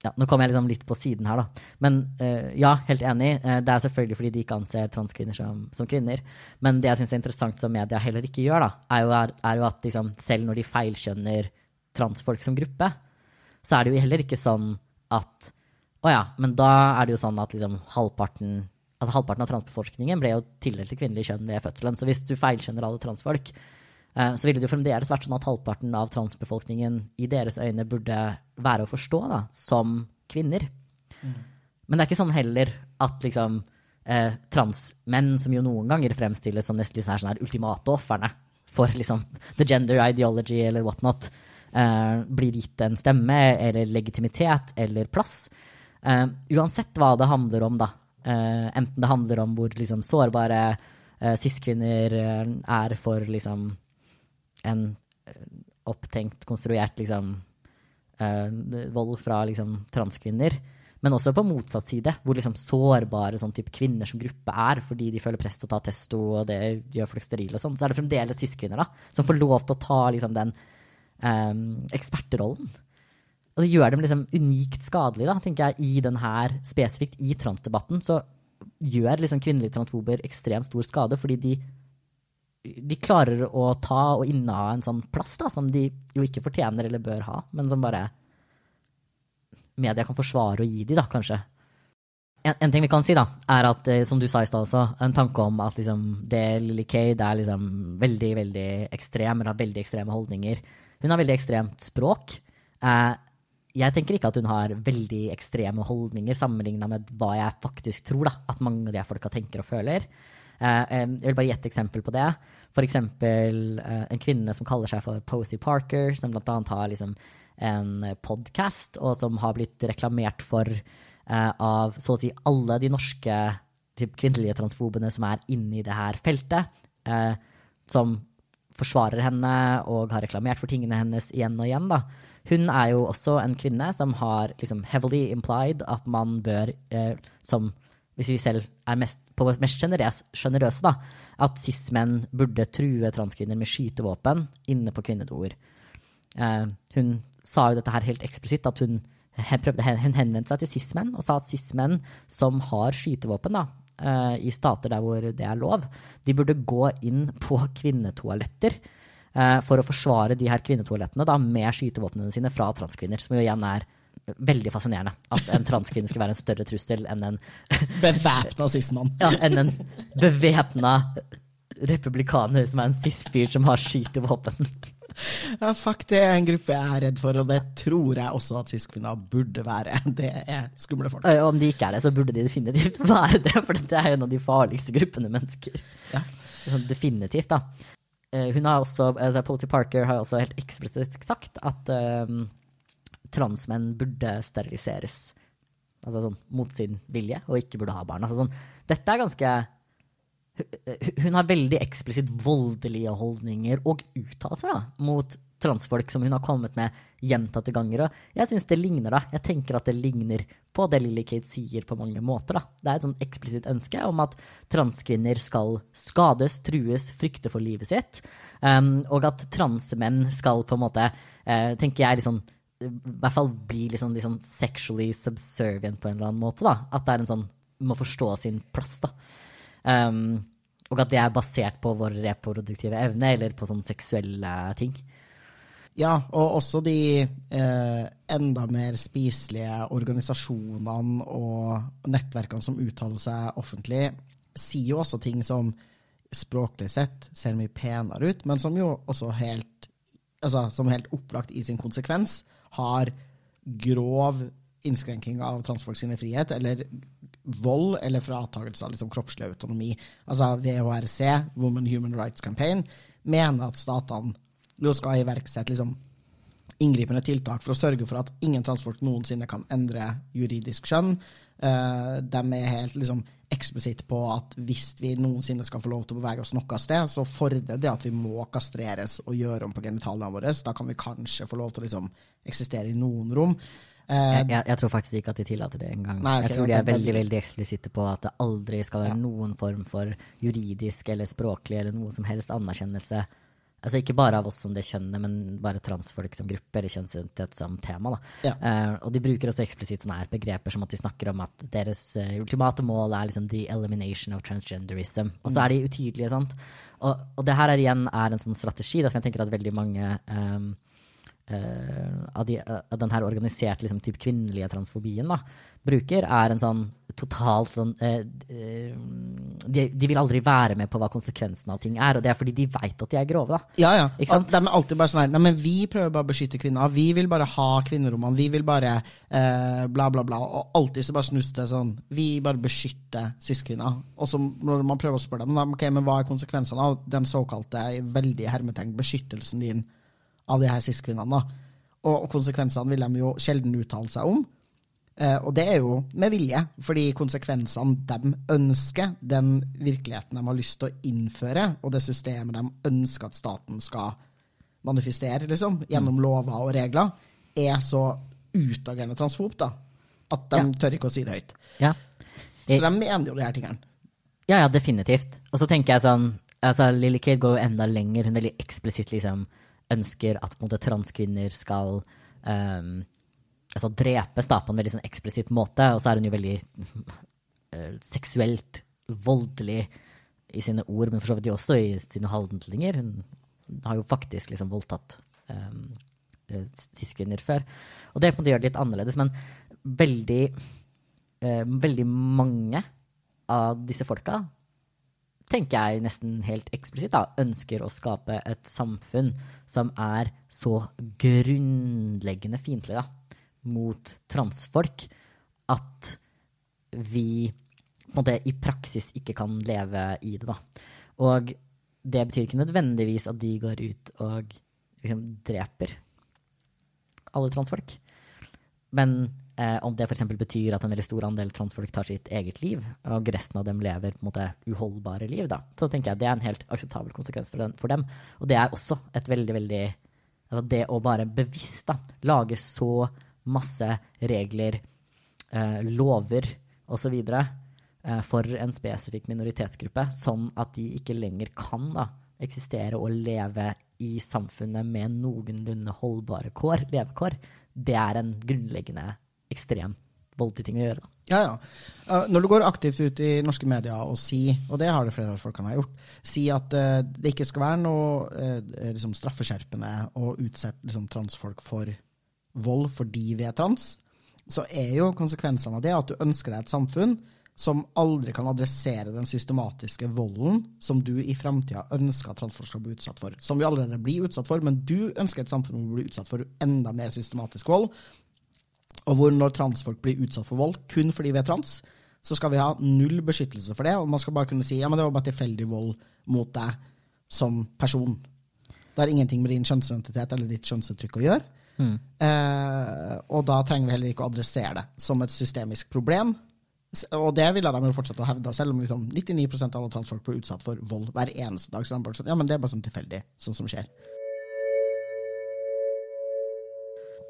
ja, nå kommer jeg liksom litt på siden her, da. Men uh, ja, helt enig. Uh, det er selvfølgelig fordi de ikke anser transkvinner som, som kvinner. Men det jeg syns er interessant som media heller ikke gjør, da, er jo, er, er jo at liksom, selv når de feilskjønner transfolk som gruppe, så er det jo heller ikke sånn at Å ja, men da er det jo sånn at liksom halvparten altså halvparten av transbefolkningen ble jo tildelt til kvinnelig kjønn ved fødselen. Så hvis du feilskjønner alle transfolk, så ville det jo fremdeles vært sånn at halvparten av transbefolkningen i deres øyne burde være å forstå da, som kvinner. Mm. Men det er ikke sånn heller at liksom eh, transmenn, som jo noen ganger fremstilles som nesten sånn her ultimate ofrene for liksom the gender ideology eller whatnot, eh, blir gitt en stemme eller legitimitet eller plass. Eh, uansett hva det handler om, da. Eh, enten det handler om hvor liksom, sårbare eh, cis-kvinner eh, er for liksom en opptenkt, konstruert liksom uh, vold fra liksom, transkvinner. Men også på motsatt side, hvor liksom sårbare sånn type kvinner som gruppe er fordi de føler press til å ta testo, og det gjør folk sterile og sånn, så er det fremdeles cis-kvinner som får lov til å ta liksom, den um, ekspertrollen. Og det gjør dem liksom unikt skadelig, da, tenker jeg, i den her, spesifikt i transdebatten, så gjør liksom kvinnelige transfober ekstremt stor skade, fordi de de klarer å ta og inneha en sånn plass da, som de jo ikke fortjener eller bør ha, men som bare media kan forsvare å gi de, da, kanskje. En, en, ting vi kan si, da, er at, eh, som du sa i stad også, en tanke om at liksom, det Lilly Kay det er liksom veldig, veldig ekstrem, eller har veldig ekstreme holdninger. Hun har veldig ekstremt språk. Eh, jeg tenker ikke at hun har veldig ekstreme holdninger sammenligna med hva jeg faktisk tror da, at mange av de folka tenker og føler. Eh, jeg vil bare gi et eksempel på det. F.eks. Eh, en kvinne som kaller seg for Posey Parker, som bl.a. har liksom en podkast, og som har blitt reklamert for eh, av så å si alle de norske typ, kvinnelige transfobene som er inne i det her feltet, som forsvarer henne og har reklamert for tingene hennes igjen og igjen. da. Hun er jo også en kvinne som har liksom heavily implied at man bør, eh, som hvis vi selv er mest, på mest sjenerøse, da, at cis-menn burde true transkvinner med skytevåpen inne på kvinnedoer. Eh, hun sa jo dette her helt eksplisitt, at hun, prøvde, hun henvendte seg til cis-menn og sa at cis-menn som har skytevåpen, da, eh, i stater der hvor det er lov, de burde gå inn på kvinnetoaletter eh, for å forsvare de her kvinnetoalettene da, med skytevåpnene sine fra transkvinner, som jo igjen er veldig fascinerende. At en transkvinne skulle være en større trussel enn en, Bevæpna sismann. ja, enn en bevæpna republikaner som er en cis-fyr som har skytevåpen. Ja, fuck, det er en gruppe jeg er redd for, og det tror jeg også at cis-kvinner burde være. Det er skumle folk. Og om de ikke er det, så burde de definitivt være det, for det er en av de farligste gruppene mennesker. Ja. Definitivt, da. Eh, Hun har også, altså Posey Parker har også helt eksplisitt sagt at eh, transmenn burde steriliseres. Altså sånn mot sin vilje, og ikke burde ha barn. Altså sånn, dette er ganske Hun har veldig eksplisitt voldelige holdninger og uttalelser mot transfolk som hun har kommet med gjentatte ganger. Og jeg syns det ligner, da. Jeg tenker at det ligner på det Lily Kate sier på mange måter. da. Det er et sånn eksplisitt ønske om at transkvinner skal skades, trues, frykte for livet sitt. Um, og at transmenn skal på en måte, uh, tenker jeg, liksom i hvert fall blir liksom, liksom sexually subservient på en eller annen måte. da. At det er en sånn Må forstå sin plass, da. Um, og at det er basert på vår reproduktive evne, eller på sånne seksuelle ting. Ja, og også de eh, enda mer spiselige organisasjonene og nettverkene som uttaler seg offentlig, sier jo også ting som språklig sett ser mye penere ut, men som jo også helt, altså, som helt opplagt i sin konsekvens har grov innskrenking av transfolk sine frihet, eller vold eller fratakelse av liksom kroppslig autonomi. Altså WHRC, Women Human Rights Campaign, mener at statene nå skal iverksette liksom inngripende tiltak for å sørge for at ingen transfolk noensinne kan endre juridisk skjønn. Eh, de er helt liksom eksplisitt på at hvis vi noensinne skal få lov til å bevege oss noe sted, så fordrer det at vi må kastreres og gjøre om på genitaliene våre. Da kan vi kanskje få lov til å liksom eksistere i noen rom. Eh, Jeg, jeg, jeg tror faktisk ikke at de tillater det engang. Okay, jeg tror de er veldig veldig eksplisitte på at det aldri skal være Ja. noen form for juridisk eller språklig eller noe som helst anerkjennelse. Altså Ikke bare av oss som det kjønnet, men bare transfolk som gruppe eller kjønnsidentitet som tema. Ja. Uh, og de bruker også eksplisitt sånne her begreper som at de snakker om at deres uh, ultimate mål er liksom the elimination of transgenderism. Og så er de utydelige, sant. Og, og det her er igjen er en sånn strategi da, som jeg tenker at veldig mange um, uh, av, de, av den her organiserte liksom, typ kvinnelige transfobien da, bruker, er en sånn totalt sånn eh, eh, de, de vil aldri være med på hva konsekvensen av ting er, og det er fordi de veit at de er grove. da. Ja, ja. At De er alltid bare sånn her Nei, men vi prøver bare å beskytte kvinner. Vi vil bare ha kvinnerommene. Vi vil bare eh, bla, bla, bla. Og alltid så bare snus det sånn Vi bare beskytter cis-kvinner. Og så når man prøver å spørre dem, ok, men hva er konsekvensene av den såkalte veldig hermetegn beskyttelsen din av de her cis-kvinnene? da? Og konsekvensene vil de jo sjelden uttale seg om. Eh, og det er jo med vilje, fordi konsekvensene de ønsker, den virkeligheten de har lyst til å innføre, og det systemet de ønsker at staten skal manifestere, liksom, gjennom lover og regler, er så utagerende transfob, da, at de Ja. tør ikke å si det høyt. Ja. Så de mener jo de her tingene. Ja, ja, definitivt. Og så tenker jeg sånn altså Lily Kate går jo enda lenger. Hun veldig eksplisitt liksom ønsker at på en måte transkvinner skal um, altså drepes da, på en veldig sånn eksplisitt måte. Og så er hun jo veldig eh, seksuelt voldelig i sine ord, men for så vidt jo også i sine handlinger. Hun har jo faktisk liksom voldtatt um, cis-kvinner før. Og det på en måte gjør det litt annerledes, men veldig, uh, veldig mange av disse folka tenker jeg nesten helt eksplisitt da, ønsker å skape et samfunn som er så grunnleggende fiendtlig da, mot transfolk at vi på en måte i praksis ikke kan leve i det. da. Og det betyr ikke nødvendigvis at de går ut og liksom dreper alle transfolk. Men eh, om det f.eks. betyr at en veldig stor andel transfolk tar sitt eget liv, og resten av dem lever på en måte uholdbare liv, da, så tenker jeg det er en helt akseptabel konsekvens for, den, for dem. Og det er også et veldig, veldig altså Det å bare bevisst da, lage så masse regler, eh, lover osv. Eh, for en spesifikk minoritetsgruppe, sånn at de ikke lenger kan da, eksistere og leve i samfunnet med noenlunde holdbare kår, levekår, det er en grunnleggende ekstrem voldelig ting å gjøre. Da. Ja, ja. Uh, når du går aktivt ut i norske medier og sier, og det har det flere av folkene gjort, si at uh, det ikke skal være noe uh, liksom straffeskjerpende å utsette liksom, transfolk for vold fordi vi er trans, så er jo konsekvensene av det at du ønsker deg et samfunn som aldri kan adressere den systematiske volden som du i framtida ønsker at transfolk skal bli utsatt for. Som vi allerede blir utsatt for, men du ønsker et samfunn hvor du blir utsatt for enda mer systematisk vold. Og hvor når transfolk blir utsatt for vold kun fordi vi er trans, så skal vi ha null beskyttelse for det, og man skal bare kunne si ja, men det var bare tilfeldig vold mot deg som person. Det har ingenting med din kjønnsidentitet eller ditt kjønnsuttrykk å gjøre. Mm. Eh, og da trenger vi heller ikke å adressere det som et systemisk problem. Og det ville de jo fortsette å hevde, selv om liksom 99% av alle transfolk blir utsatt for vold hver eneste dag. Så de bare sånn, ja, men det er bare sånn tilfeldig, sånn som skjer.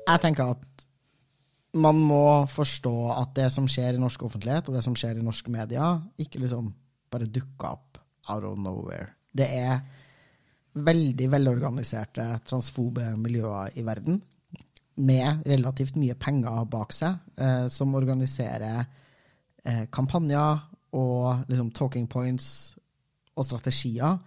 Jeg tenker at man må forstå at det som skjer i norsk offentlighet, og det som skjer i norske medier, ikke liksom bare dukker opp out of nowhere. Det er veldig velorganiserte transfobe miljøer i verden, med relativt mye penger bak seg, eh, som organiserer eh, kampanjer og liksom talking points og strategier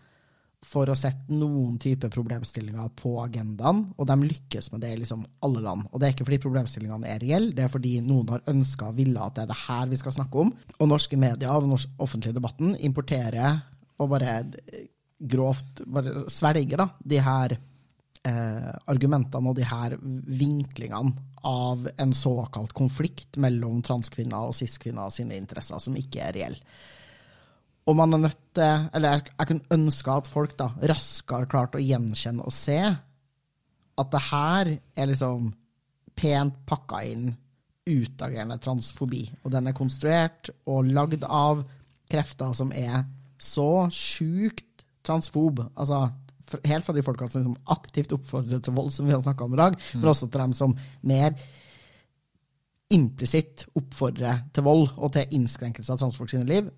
for å sette noen type problemstillinger på agendaen, og de lykkes med det i liksom alle land. Og det er ikke fordi problemstillingene er reelle, det er fordi noen har ønska og ville at det er det her vi skal snakke om. Og norske medier og den offentlige debatten importerer og bare grovt bare svelger da, de her eh, argumentene og de her vinklingene av en såkalt konflikt mellom transkvinner og cis-kvinner sine interesser, som ikke er reell. Og man er nødt til Eller jeg, jeg kunne ønske at folk da raskere klarte å gjenkjenne og se at det her er liksom pent pakka inn utagerende transfobi. Og den er konstruert og lagd av krefter som er så sjukt transfob. Altså helt fra de folkene som liksom aktivt oppfordrer til vold, som vi har snakka om i dag, mm. men også til dem som mer implisitt oppfordrer til vold og til innskrenkelse av transfolk sine liv.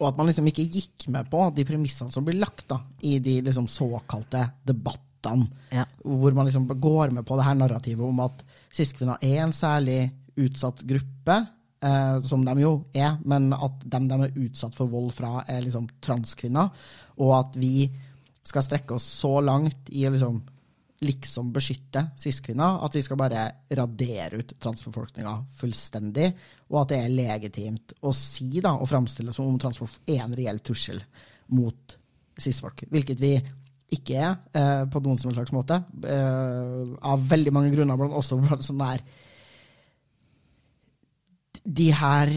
Og at man liksom ikke gikk med på de premissene som blir lagt da, i de liksom såkalte debattene, ja. hvor man liksom går med på det her narrativet om at cis-kvinner er en særlig utsatt gruppe, eh, som de jo er, men at dem de er utsatt for vold fra, er liksom transkvinner, og at vi skal strekke oss så langt i å liksom, liksom beskytte cis-kvinner at vi skal bare radere ut transbefolkninga fullstendig, og at det er legitimt å si da, og framstille som om transfolk er en reell trussel mot cis-folk. Hvilket vi ikke er, eh, på noen som slags måte. Eh, av veldig mange grunner, blant også blant sånn der De her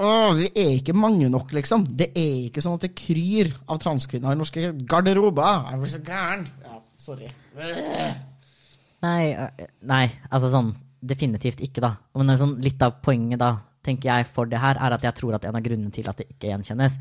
Åh, vi er ikke mange nok, liksom. Det er ikke sånn at det kryr av transkvinner i norske garderober. Jeg blir så gæren. Ja, sorry. Nei, nei, altså sånn definitivt ikke, da. Men sånn, litt av poenget, da, tenker jeg, for det her, er at jeg tror at en av grunnene til at det ikke gjenkjennes,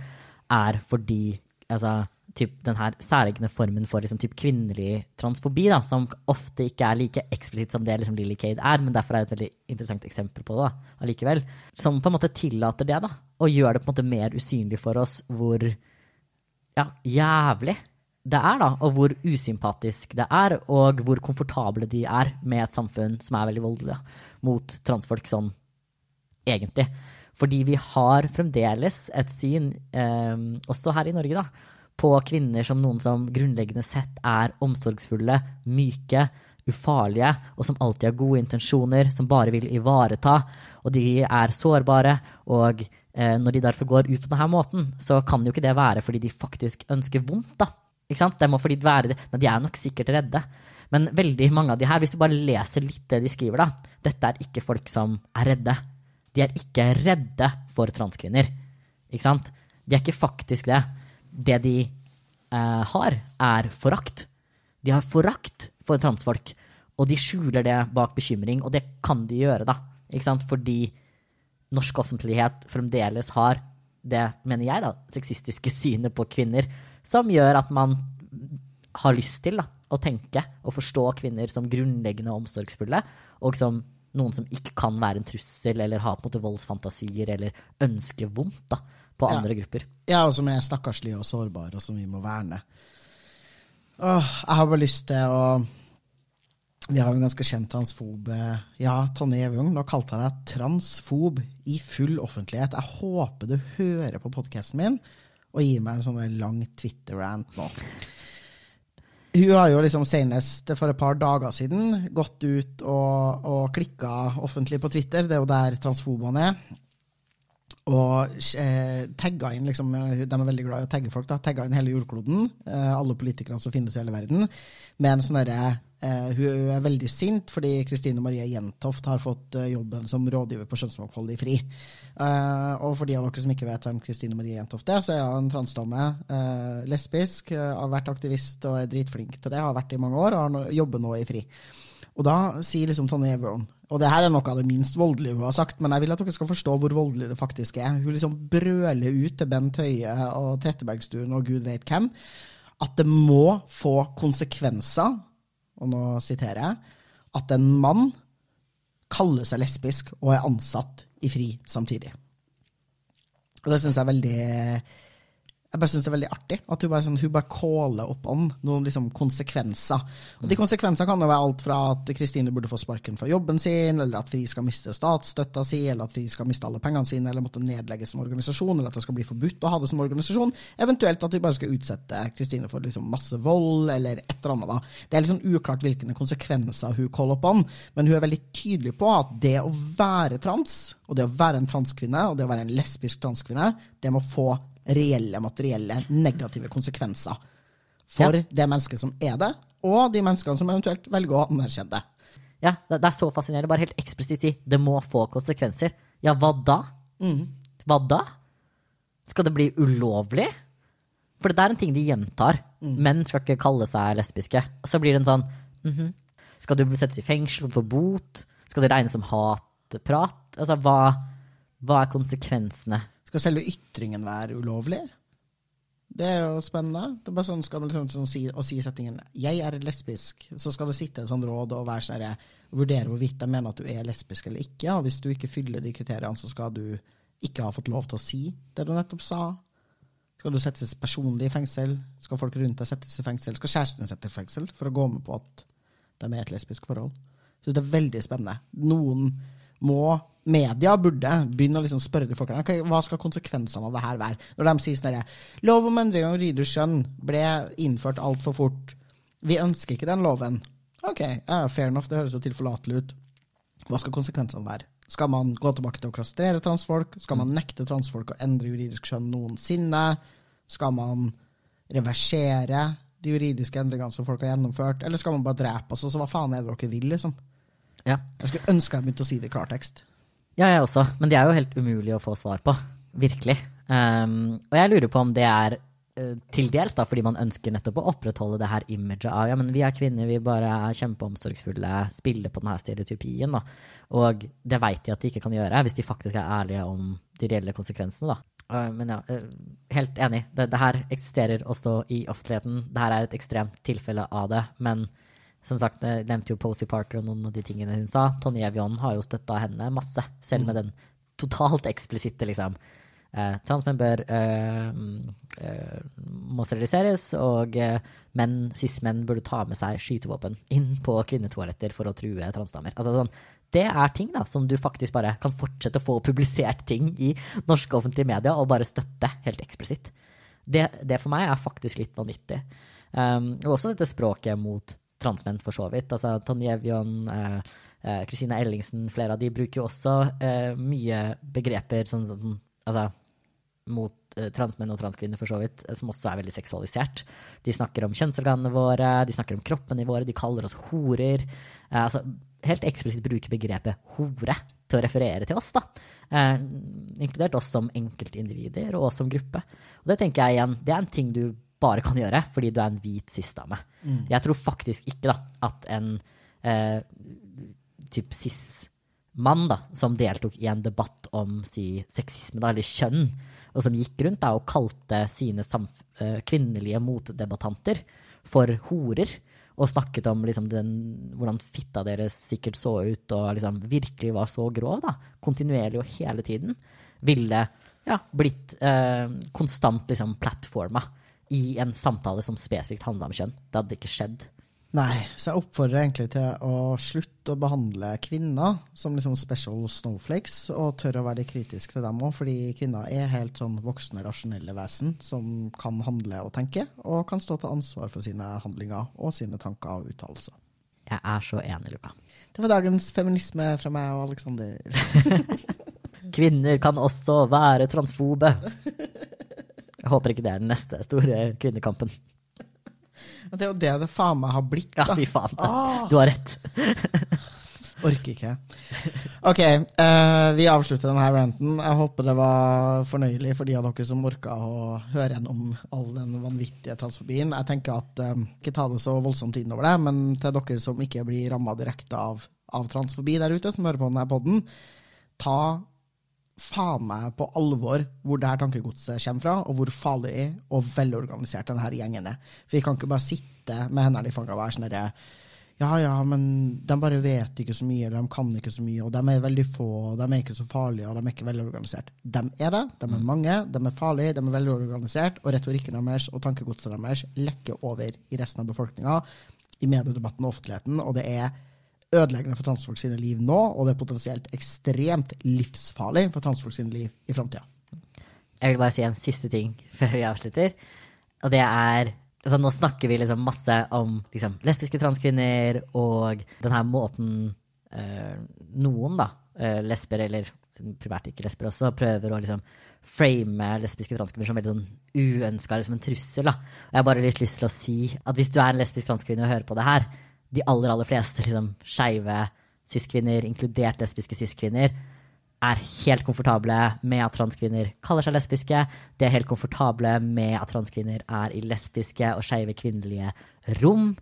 er fordi altså typ, den her særegne formen for liksom, typ, kvinnelig transfobi, da, som ofte ikke er like eksplisitt som det liksom, Lily Cade er, men derfor er det et veldig interessant eksempel på det da, allikevel. Som på en måte tillater det, da, og gjør det på en måte mer usynlig for oss hvor ja, jævlig det er, da, og hvor usympatisk det er, og hvor komfortable de er med et samfunn som er veldig voldelig mot transfolk sånn egentlig. Fordi vi har fremdeles et syn, eh, også her i Norge, da, på kvinner som noen som grunnleggende sett er omsorgsfulle, myke, ufarlige, og som alltid har gode intensjoner, som bare vil ivareta. Og de er sårbare, og eh, når de derfor går ut på denne måten, så kan jo ikke det være fordi de faktisk ønsker vondt, da. Ikke sant? Det må fordi være. Nei, de er nok sikkert redde. Men veldig mange av de her, hvis du bare leser litt det de skriver, da Dette er ikke folk som er redde. De er ikke redde for transkvinner. Ikke sant? De er ikke faktisk det det de eh, har, er forakt. De har forakt for transfolk, og de skjuler det bak bekymring, og det kan de gjøre, da. Ikke sant? Fordi norsk offentlighet fremdeles har det, mener jeg, da, sexistiske synet på kvinner, som gjør at man har lyst til da, å tenke og forstå kvinner som grunnleggende omsorgsfulle, og som noen som ikke kan være en trussel eller ha på en måte voldsfantasier eller ønske vondt. da på andre ja. grupper. Ja, og som er stakkarslige og sårbare, og som vi må verne. Åh, jeg har bare lyst til å Vi har jo en ganske kjent transfob eh, Ja, Tonje Evjung, nå kalte jeg deg transfob i full offentlighet. Jeg håper du hører på podkasten min og gir meg en sånn lang Twitter-rant nå. Hun har jo liksom senest for et par dager siden gått ut og, og klikka offentlig på Twitter, det er jo der transfobene er, og eh, tagga inn liksom, De er veldig glad i å tagge folk. da, Tagga inn hele jordkloden, eh, alle politikerne som finnes i hele verden, med en sånn Uh, hun er veldig sint fordi Kristine Marie Jentoft har fått uh, jobben som rådgiver på Kjønnsmangfold i FRI. Uh, og for de av dere som ikke vet hvem Kristine Marie Jentoft er, så er hun en transdame, lesbisk, har vært aktivist og er dritflink til det, har vært det i mange år og har jobber nå i FRI. Og da sier liksom Tonje Everon Og det her er noe av det minst voldelige hun har sagt, men jeg vil at dere skal forstå hvor voldelig det faktisk er. Hun liksom brøler ut til Bent Høie og Trettebergstuen og gud vet hvem at det må få konsekvenser og nå siterer jeg, at en mann kaller seg lesbisk og er ansatt i FRI samtidig. Og det syns jeg er veldig jeg bare syns det er veldig artig at hun bare, sånn, hun bare caller opp an noen liksom, konsekvenser. Og De konsekvensene kan jo være alt fra at Kristine burde få sparken fra jobben sin, eller at FRI skal miste statsstøtta si, eller at FRI skal miste alle pengene sine, eller måtte nedlegges som organisasjon, eller at det skal bli forbudt å ha det som organisasjon. Eventuelt at vi bare skal utsette Kristine for liksom, masse vold, eller et eller annet. da. Det er litt sånn uklart hvilke konsekvenser hun caller opp an, men hun er veldig tydelig på at det å være trans, og det å være en transkvinne, og det å være en lesbisk transkvinne, det må få reelle, materielle, negative konsekvenser for ja. det mennesket som er det, og de menneskene som eventuelt velger å anerkjenne det. Ja, det er så fascinerende. Bare helt eksplisitt si det må få konsekvenser. Ja, hva da? Mm. Hva da? Skal det bli ulovlig? For det er en ting de gjentar. Mm. Menn skal ikke kalle seg lesbiske. Så blir det en sånn mm -hmm. Skal du settes i fengsel for bot? Skal det regnes som hatprat? Altså, hva, hva er konsekvensene? Skal selve ytringen være ulovlig? Det er jo spennende. Det er bare sånn, skal man liksom, sånn, si, i si settingen 'jeg er lesbisk', så skal det sitte et sånt råd og være sånn, vurdere hvorvidt de mener at du er lesbisk eller ikke. Og hvis du ikke fyller de kriteriene, så skal du ikke ha fått lov til å si det du nettopp sa. Skal du settes personlig i fengsel? Skal folk rundt deg settes i fengsel? Skal kjæresten settes i fengsel for å gå med på at de er et lesbisk forhold? Så det er veldig spennende. Noen må media burde begynne å liksom spørre de folkene okay, hva skal konsekvensene av det her være. Når de sier sånn Lov om endring av juridisk skjønn ble innført altfor fort. Vi ønsker ikke den loven. Ok, uh, fair enough, det høres jo tilforlatelig ut. Hva skal konsekvensene være? Skal man gå tilbake til å klastrere transfolk? Skal man nekte transfolk å endre juridisk skjønn noensinne? Skal man reversere de juridiske endringene som folk har gjennomført? Eller skal man bare drepe oss? og så hva faen er det dere vil, liksom? Ja. Jeg skulle ønske jeg begynte å si det i klartekst. Ja, jeg også. Men det er jo helt umulig å få svar på. Virkelig. Um, og jeg lurer på om det er uh, til dels da, fordi man ønsker nettopp å opprettholde det her imaget av ja, men vi er kvinner, vi bare er kjempeomsorgsfulle, spiller på denne stereotypien. Da. Og det veit de at de ikke kan gjøre, hvis de faktisk er ærlige om de reelle konsekvensene. da. Uh, men ja, uh, helt enig. Det, det, her eksisterer også i offentligheten. Det her er et ekstremt tilfelle av det. Men som sagt, jeg nevnte jo Posey Parker og noen av de tingene hun sa. Tonje Evion har jo støtta henne masse, selv med mm. den totalt eksplisitte, liksom. Eh, transmenn bør eh, eh, må steriliseres, og eh, menn, cis-menn burde ta med seg skytevåpen inn på kvinnetoaletter for å true transdamer. Altså, sånn, det er ting da, som du faktisk bare kan fortsette å få publisert ting i norske offentlige medier, og bare støtte helt eksplisitt. Det, det for meg er faktisk litt vanvittig. Um, og også dette språket mot transmenn, for så vidt. Altså Tonje Evjon, Kristina eh, eh, Ellingsen, flere av de bruker jo også eh, mye begreper sånn, sånn, altså, mot eh, transmenn og transkvinner, for så vidt, som også er veldig seksualisert. De snakker om kjønnsorganene våre, de snakker om kroppene våre, de kaller oss horer. Eh, altså, helt eksplisitt bruker begrepet hore til å referere til oss, da. Eh, inkludert oss som enkeltindivider og oss som gruppe. Og det tenker jeg igjen, det er en ting du bare kan gjøre fordi du er en hvit cis-dame. Mm. Jeg tror faktisk ikke da, at en eh, typ cis-mann da, som deltok i en debatt om si, sexisme da, eller kjønn, og som gikk rundt da, og kalte sine uh, kvinnelige motdebattanter for horer, og snakket om liksom, den, hvordan fitta deres sikkert så ut, og liksom, virkelig var så grov, da, kontinuerlig og hele tiden, ville ja, blitt eh, konstant liksom, plattforma i en samtale som spesifikt handla om kjønn. Det hadde ikke skjedd. Nei, så jeg oppfordrer egentlig til å slutte å behandle kvinner som liksom special snowflakes, og tørre å være litt kritisk til dem òg, fordi kvinner er helt sånn voksne, rasjonelle vesen som kan handle og tenke, og kan stå til ansvar for sine handlinger og sine tanker og uttalelser. Jeg er så enig, Luka. Det var dagens feminisme fra meg og Aleksander. Kvinner kan også være transfobe. Jeg håper ikke det er den neste store kvinnekampen. Det er jo det det faen meg har blitt, Ja, fy faen. Ah. Du har rett. Orker ikke. Ok, uh, vi avslutter denne ranten. Jeg håper det var fornøyelig for de av dere som orka å høre gjennom all den vanvittige transfobien. Jeg tenker at uh, Ikke ta det så voldsomt inn over det, men til dere som ikke blir ramma direkte av, av transfobi der ute, som hører på denne podden, ta faen meg på alvor hvor det her tankegodset kommer fra, og hvor farlig og velorganisert denne gjengen er. For vi kan ikke bare sitte med hendene i fanget og være sånn herre ja, ja, men de bare vet ikke så mye, eller de kan ikke så mye, og de er veldig få, og de er ikke så farlige, og de er ikke velorganisert. De er det, de er mange, de er farlige, de er velorganisert, og retorikken deres og tankegodset deres lekker over i resten av befolkninga, i mediedebatten og offentligheten, og det er ødeleggende for transfolk sine liv nå, og det er potensielt ekstremt livsfarlig for transfolk sine liv i framtida. Jeg vil bare si en siste ting før vi avslutter. Og det er altså Nå snakker vi liksom masse om liksom, lesbiske transkvinner og denne måten øh, noen, da, eh, lesber, eller primært ikke lesber også, prøver å liksom frame lesbiske transkvinner som veldig sånn uønska, liksom en trussel. da. Og jeg har bare litt lyst til å si at hvis du er en lesbisk transkvinne og hører på det her, de aller, aller fleste liksom skeive cis-kvinner, inkludert lesbiske cis-kvinner, er helt komfortable med at transkvinner kaller seg lesbiske. De er helt komfortable med at transkvinner er i lesbiske og skeive kvinnelige rom.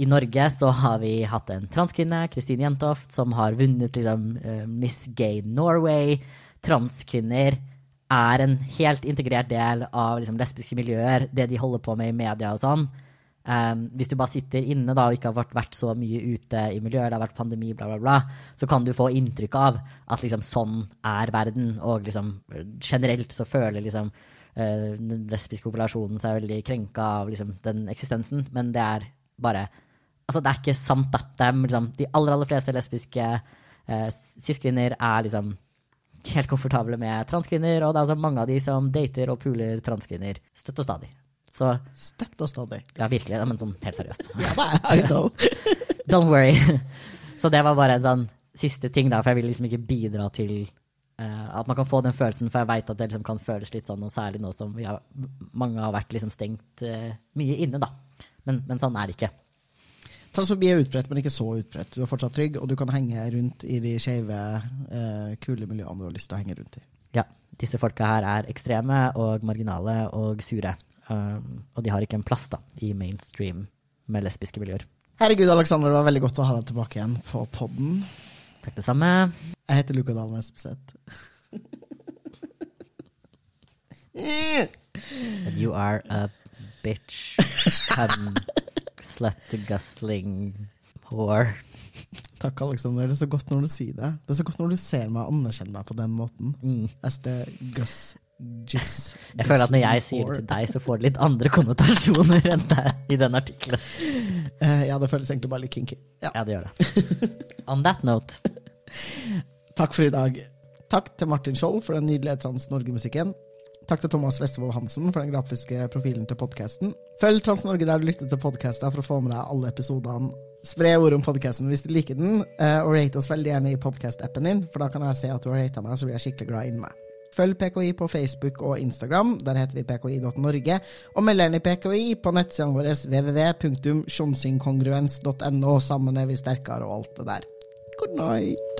I Norge så har vi hatt en transkvinne, Kristine Jentoft, som har vunnet liksom, eh, Miss Gay Norway. Transkvinner er en helt integrert del av liksom, lesbiske miljøer, det de holder på med i media og sånn. Um, hvis du bare sitter inne da, og ikke har vært, så mye ute i miljøet, det har vært pandemi, bla, bla, bla, så kan du få inntrykk av at liksom sånn er verden, og liksom generelt så føler liksom uh, den lesbiske populasjonen seg veldig krenka av liksom den eksistensen, men det er bare Altså, det er ikke sant, da. Det liksom, de aller, aller fleste lesbiske uh, cis-kvinner er liksom helt komfortable med transkvinner, og det er altså mange av de som dater og puler transkvinner støtt og stadig. Så Støtt og stadig. ja, virkelig, men sånn helt seriøst. Ja, er I know. Don't worry. Så det var bare en sånn siste ting, da, for jeg vil liksom ikke bidra til uh, at man kan få den følelsen, for jeg veit at det liksom kan føles litt sånn, og særlig nå som vi har, mange har vært liksom stengt uh, mye inne, da. Men, men sånn er det ikke. Transfobi er utbredt, men ikke så utbredt. Du er fortsatt trygg, og du kan henge rundt i de skeive, uh, kule miljøene du har lyst til å henge rundt i. Ja, disse folka her er ekstreme og marginale og sure. Um, og de har ikke en plass da, i mainstream med lesbiske miljøer. Herregud, Aleksander, det var veldig godt å ha deg tilbake igjen på podden. Takk det samme. Jeg heter Luka Dahl Espeseth. And you are a bitch, Come, slut, gusling, whore. Takk, Aleksander. Det er så godt når du sier det. Det er så godt når du ser meg og anerkjenner meg på den måten. Mm. As the jizz, Jeg føler at når jeg sier det til deg, så får det litt andre konnotasjoner enn det i den artikkelen. Uh, ja, det føles egentlig bare litt kinky. Ja. Ja, det gjør det. On that note, Takk for i dag. Takk til Martin Skjold for den nydelige Trans Norge-musikken. Takk til Thomas Westervold Hansen for den grafiske profilen til podkasten. Følg Trans Norge der du lytter til podkaster for å få med deg alle episodene. Spre ordet om podkasten hvis du liker den, eh, og rate oss veldig gjerne i podkast-appen din, for da kan jeg se at du har rata meg, så blir jeg skikkelig glad inni meg. Følg PKI på Facebook og Instagram, der heter vi pki.norge, og meld gjerne i PKI på nettsidene våre www.sjonsinkongruens.no. Sammen er vi sterkere og alt det der. Good night.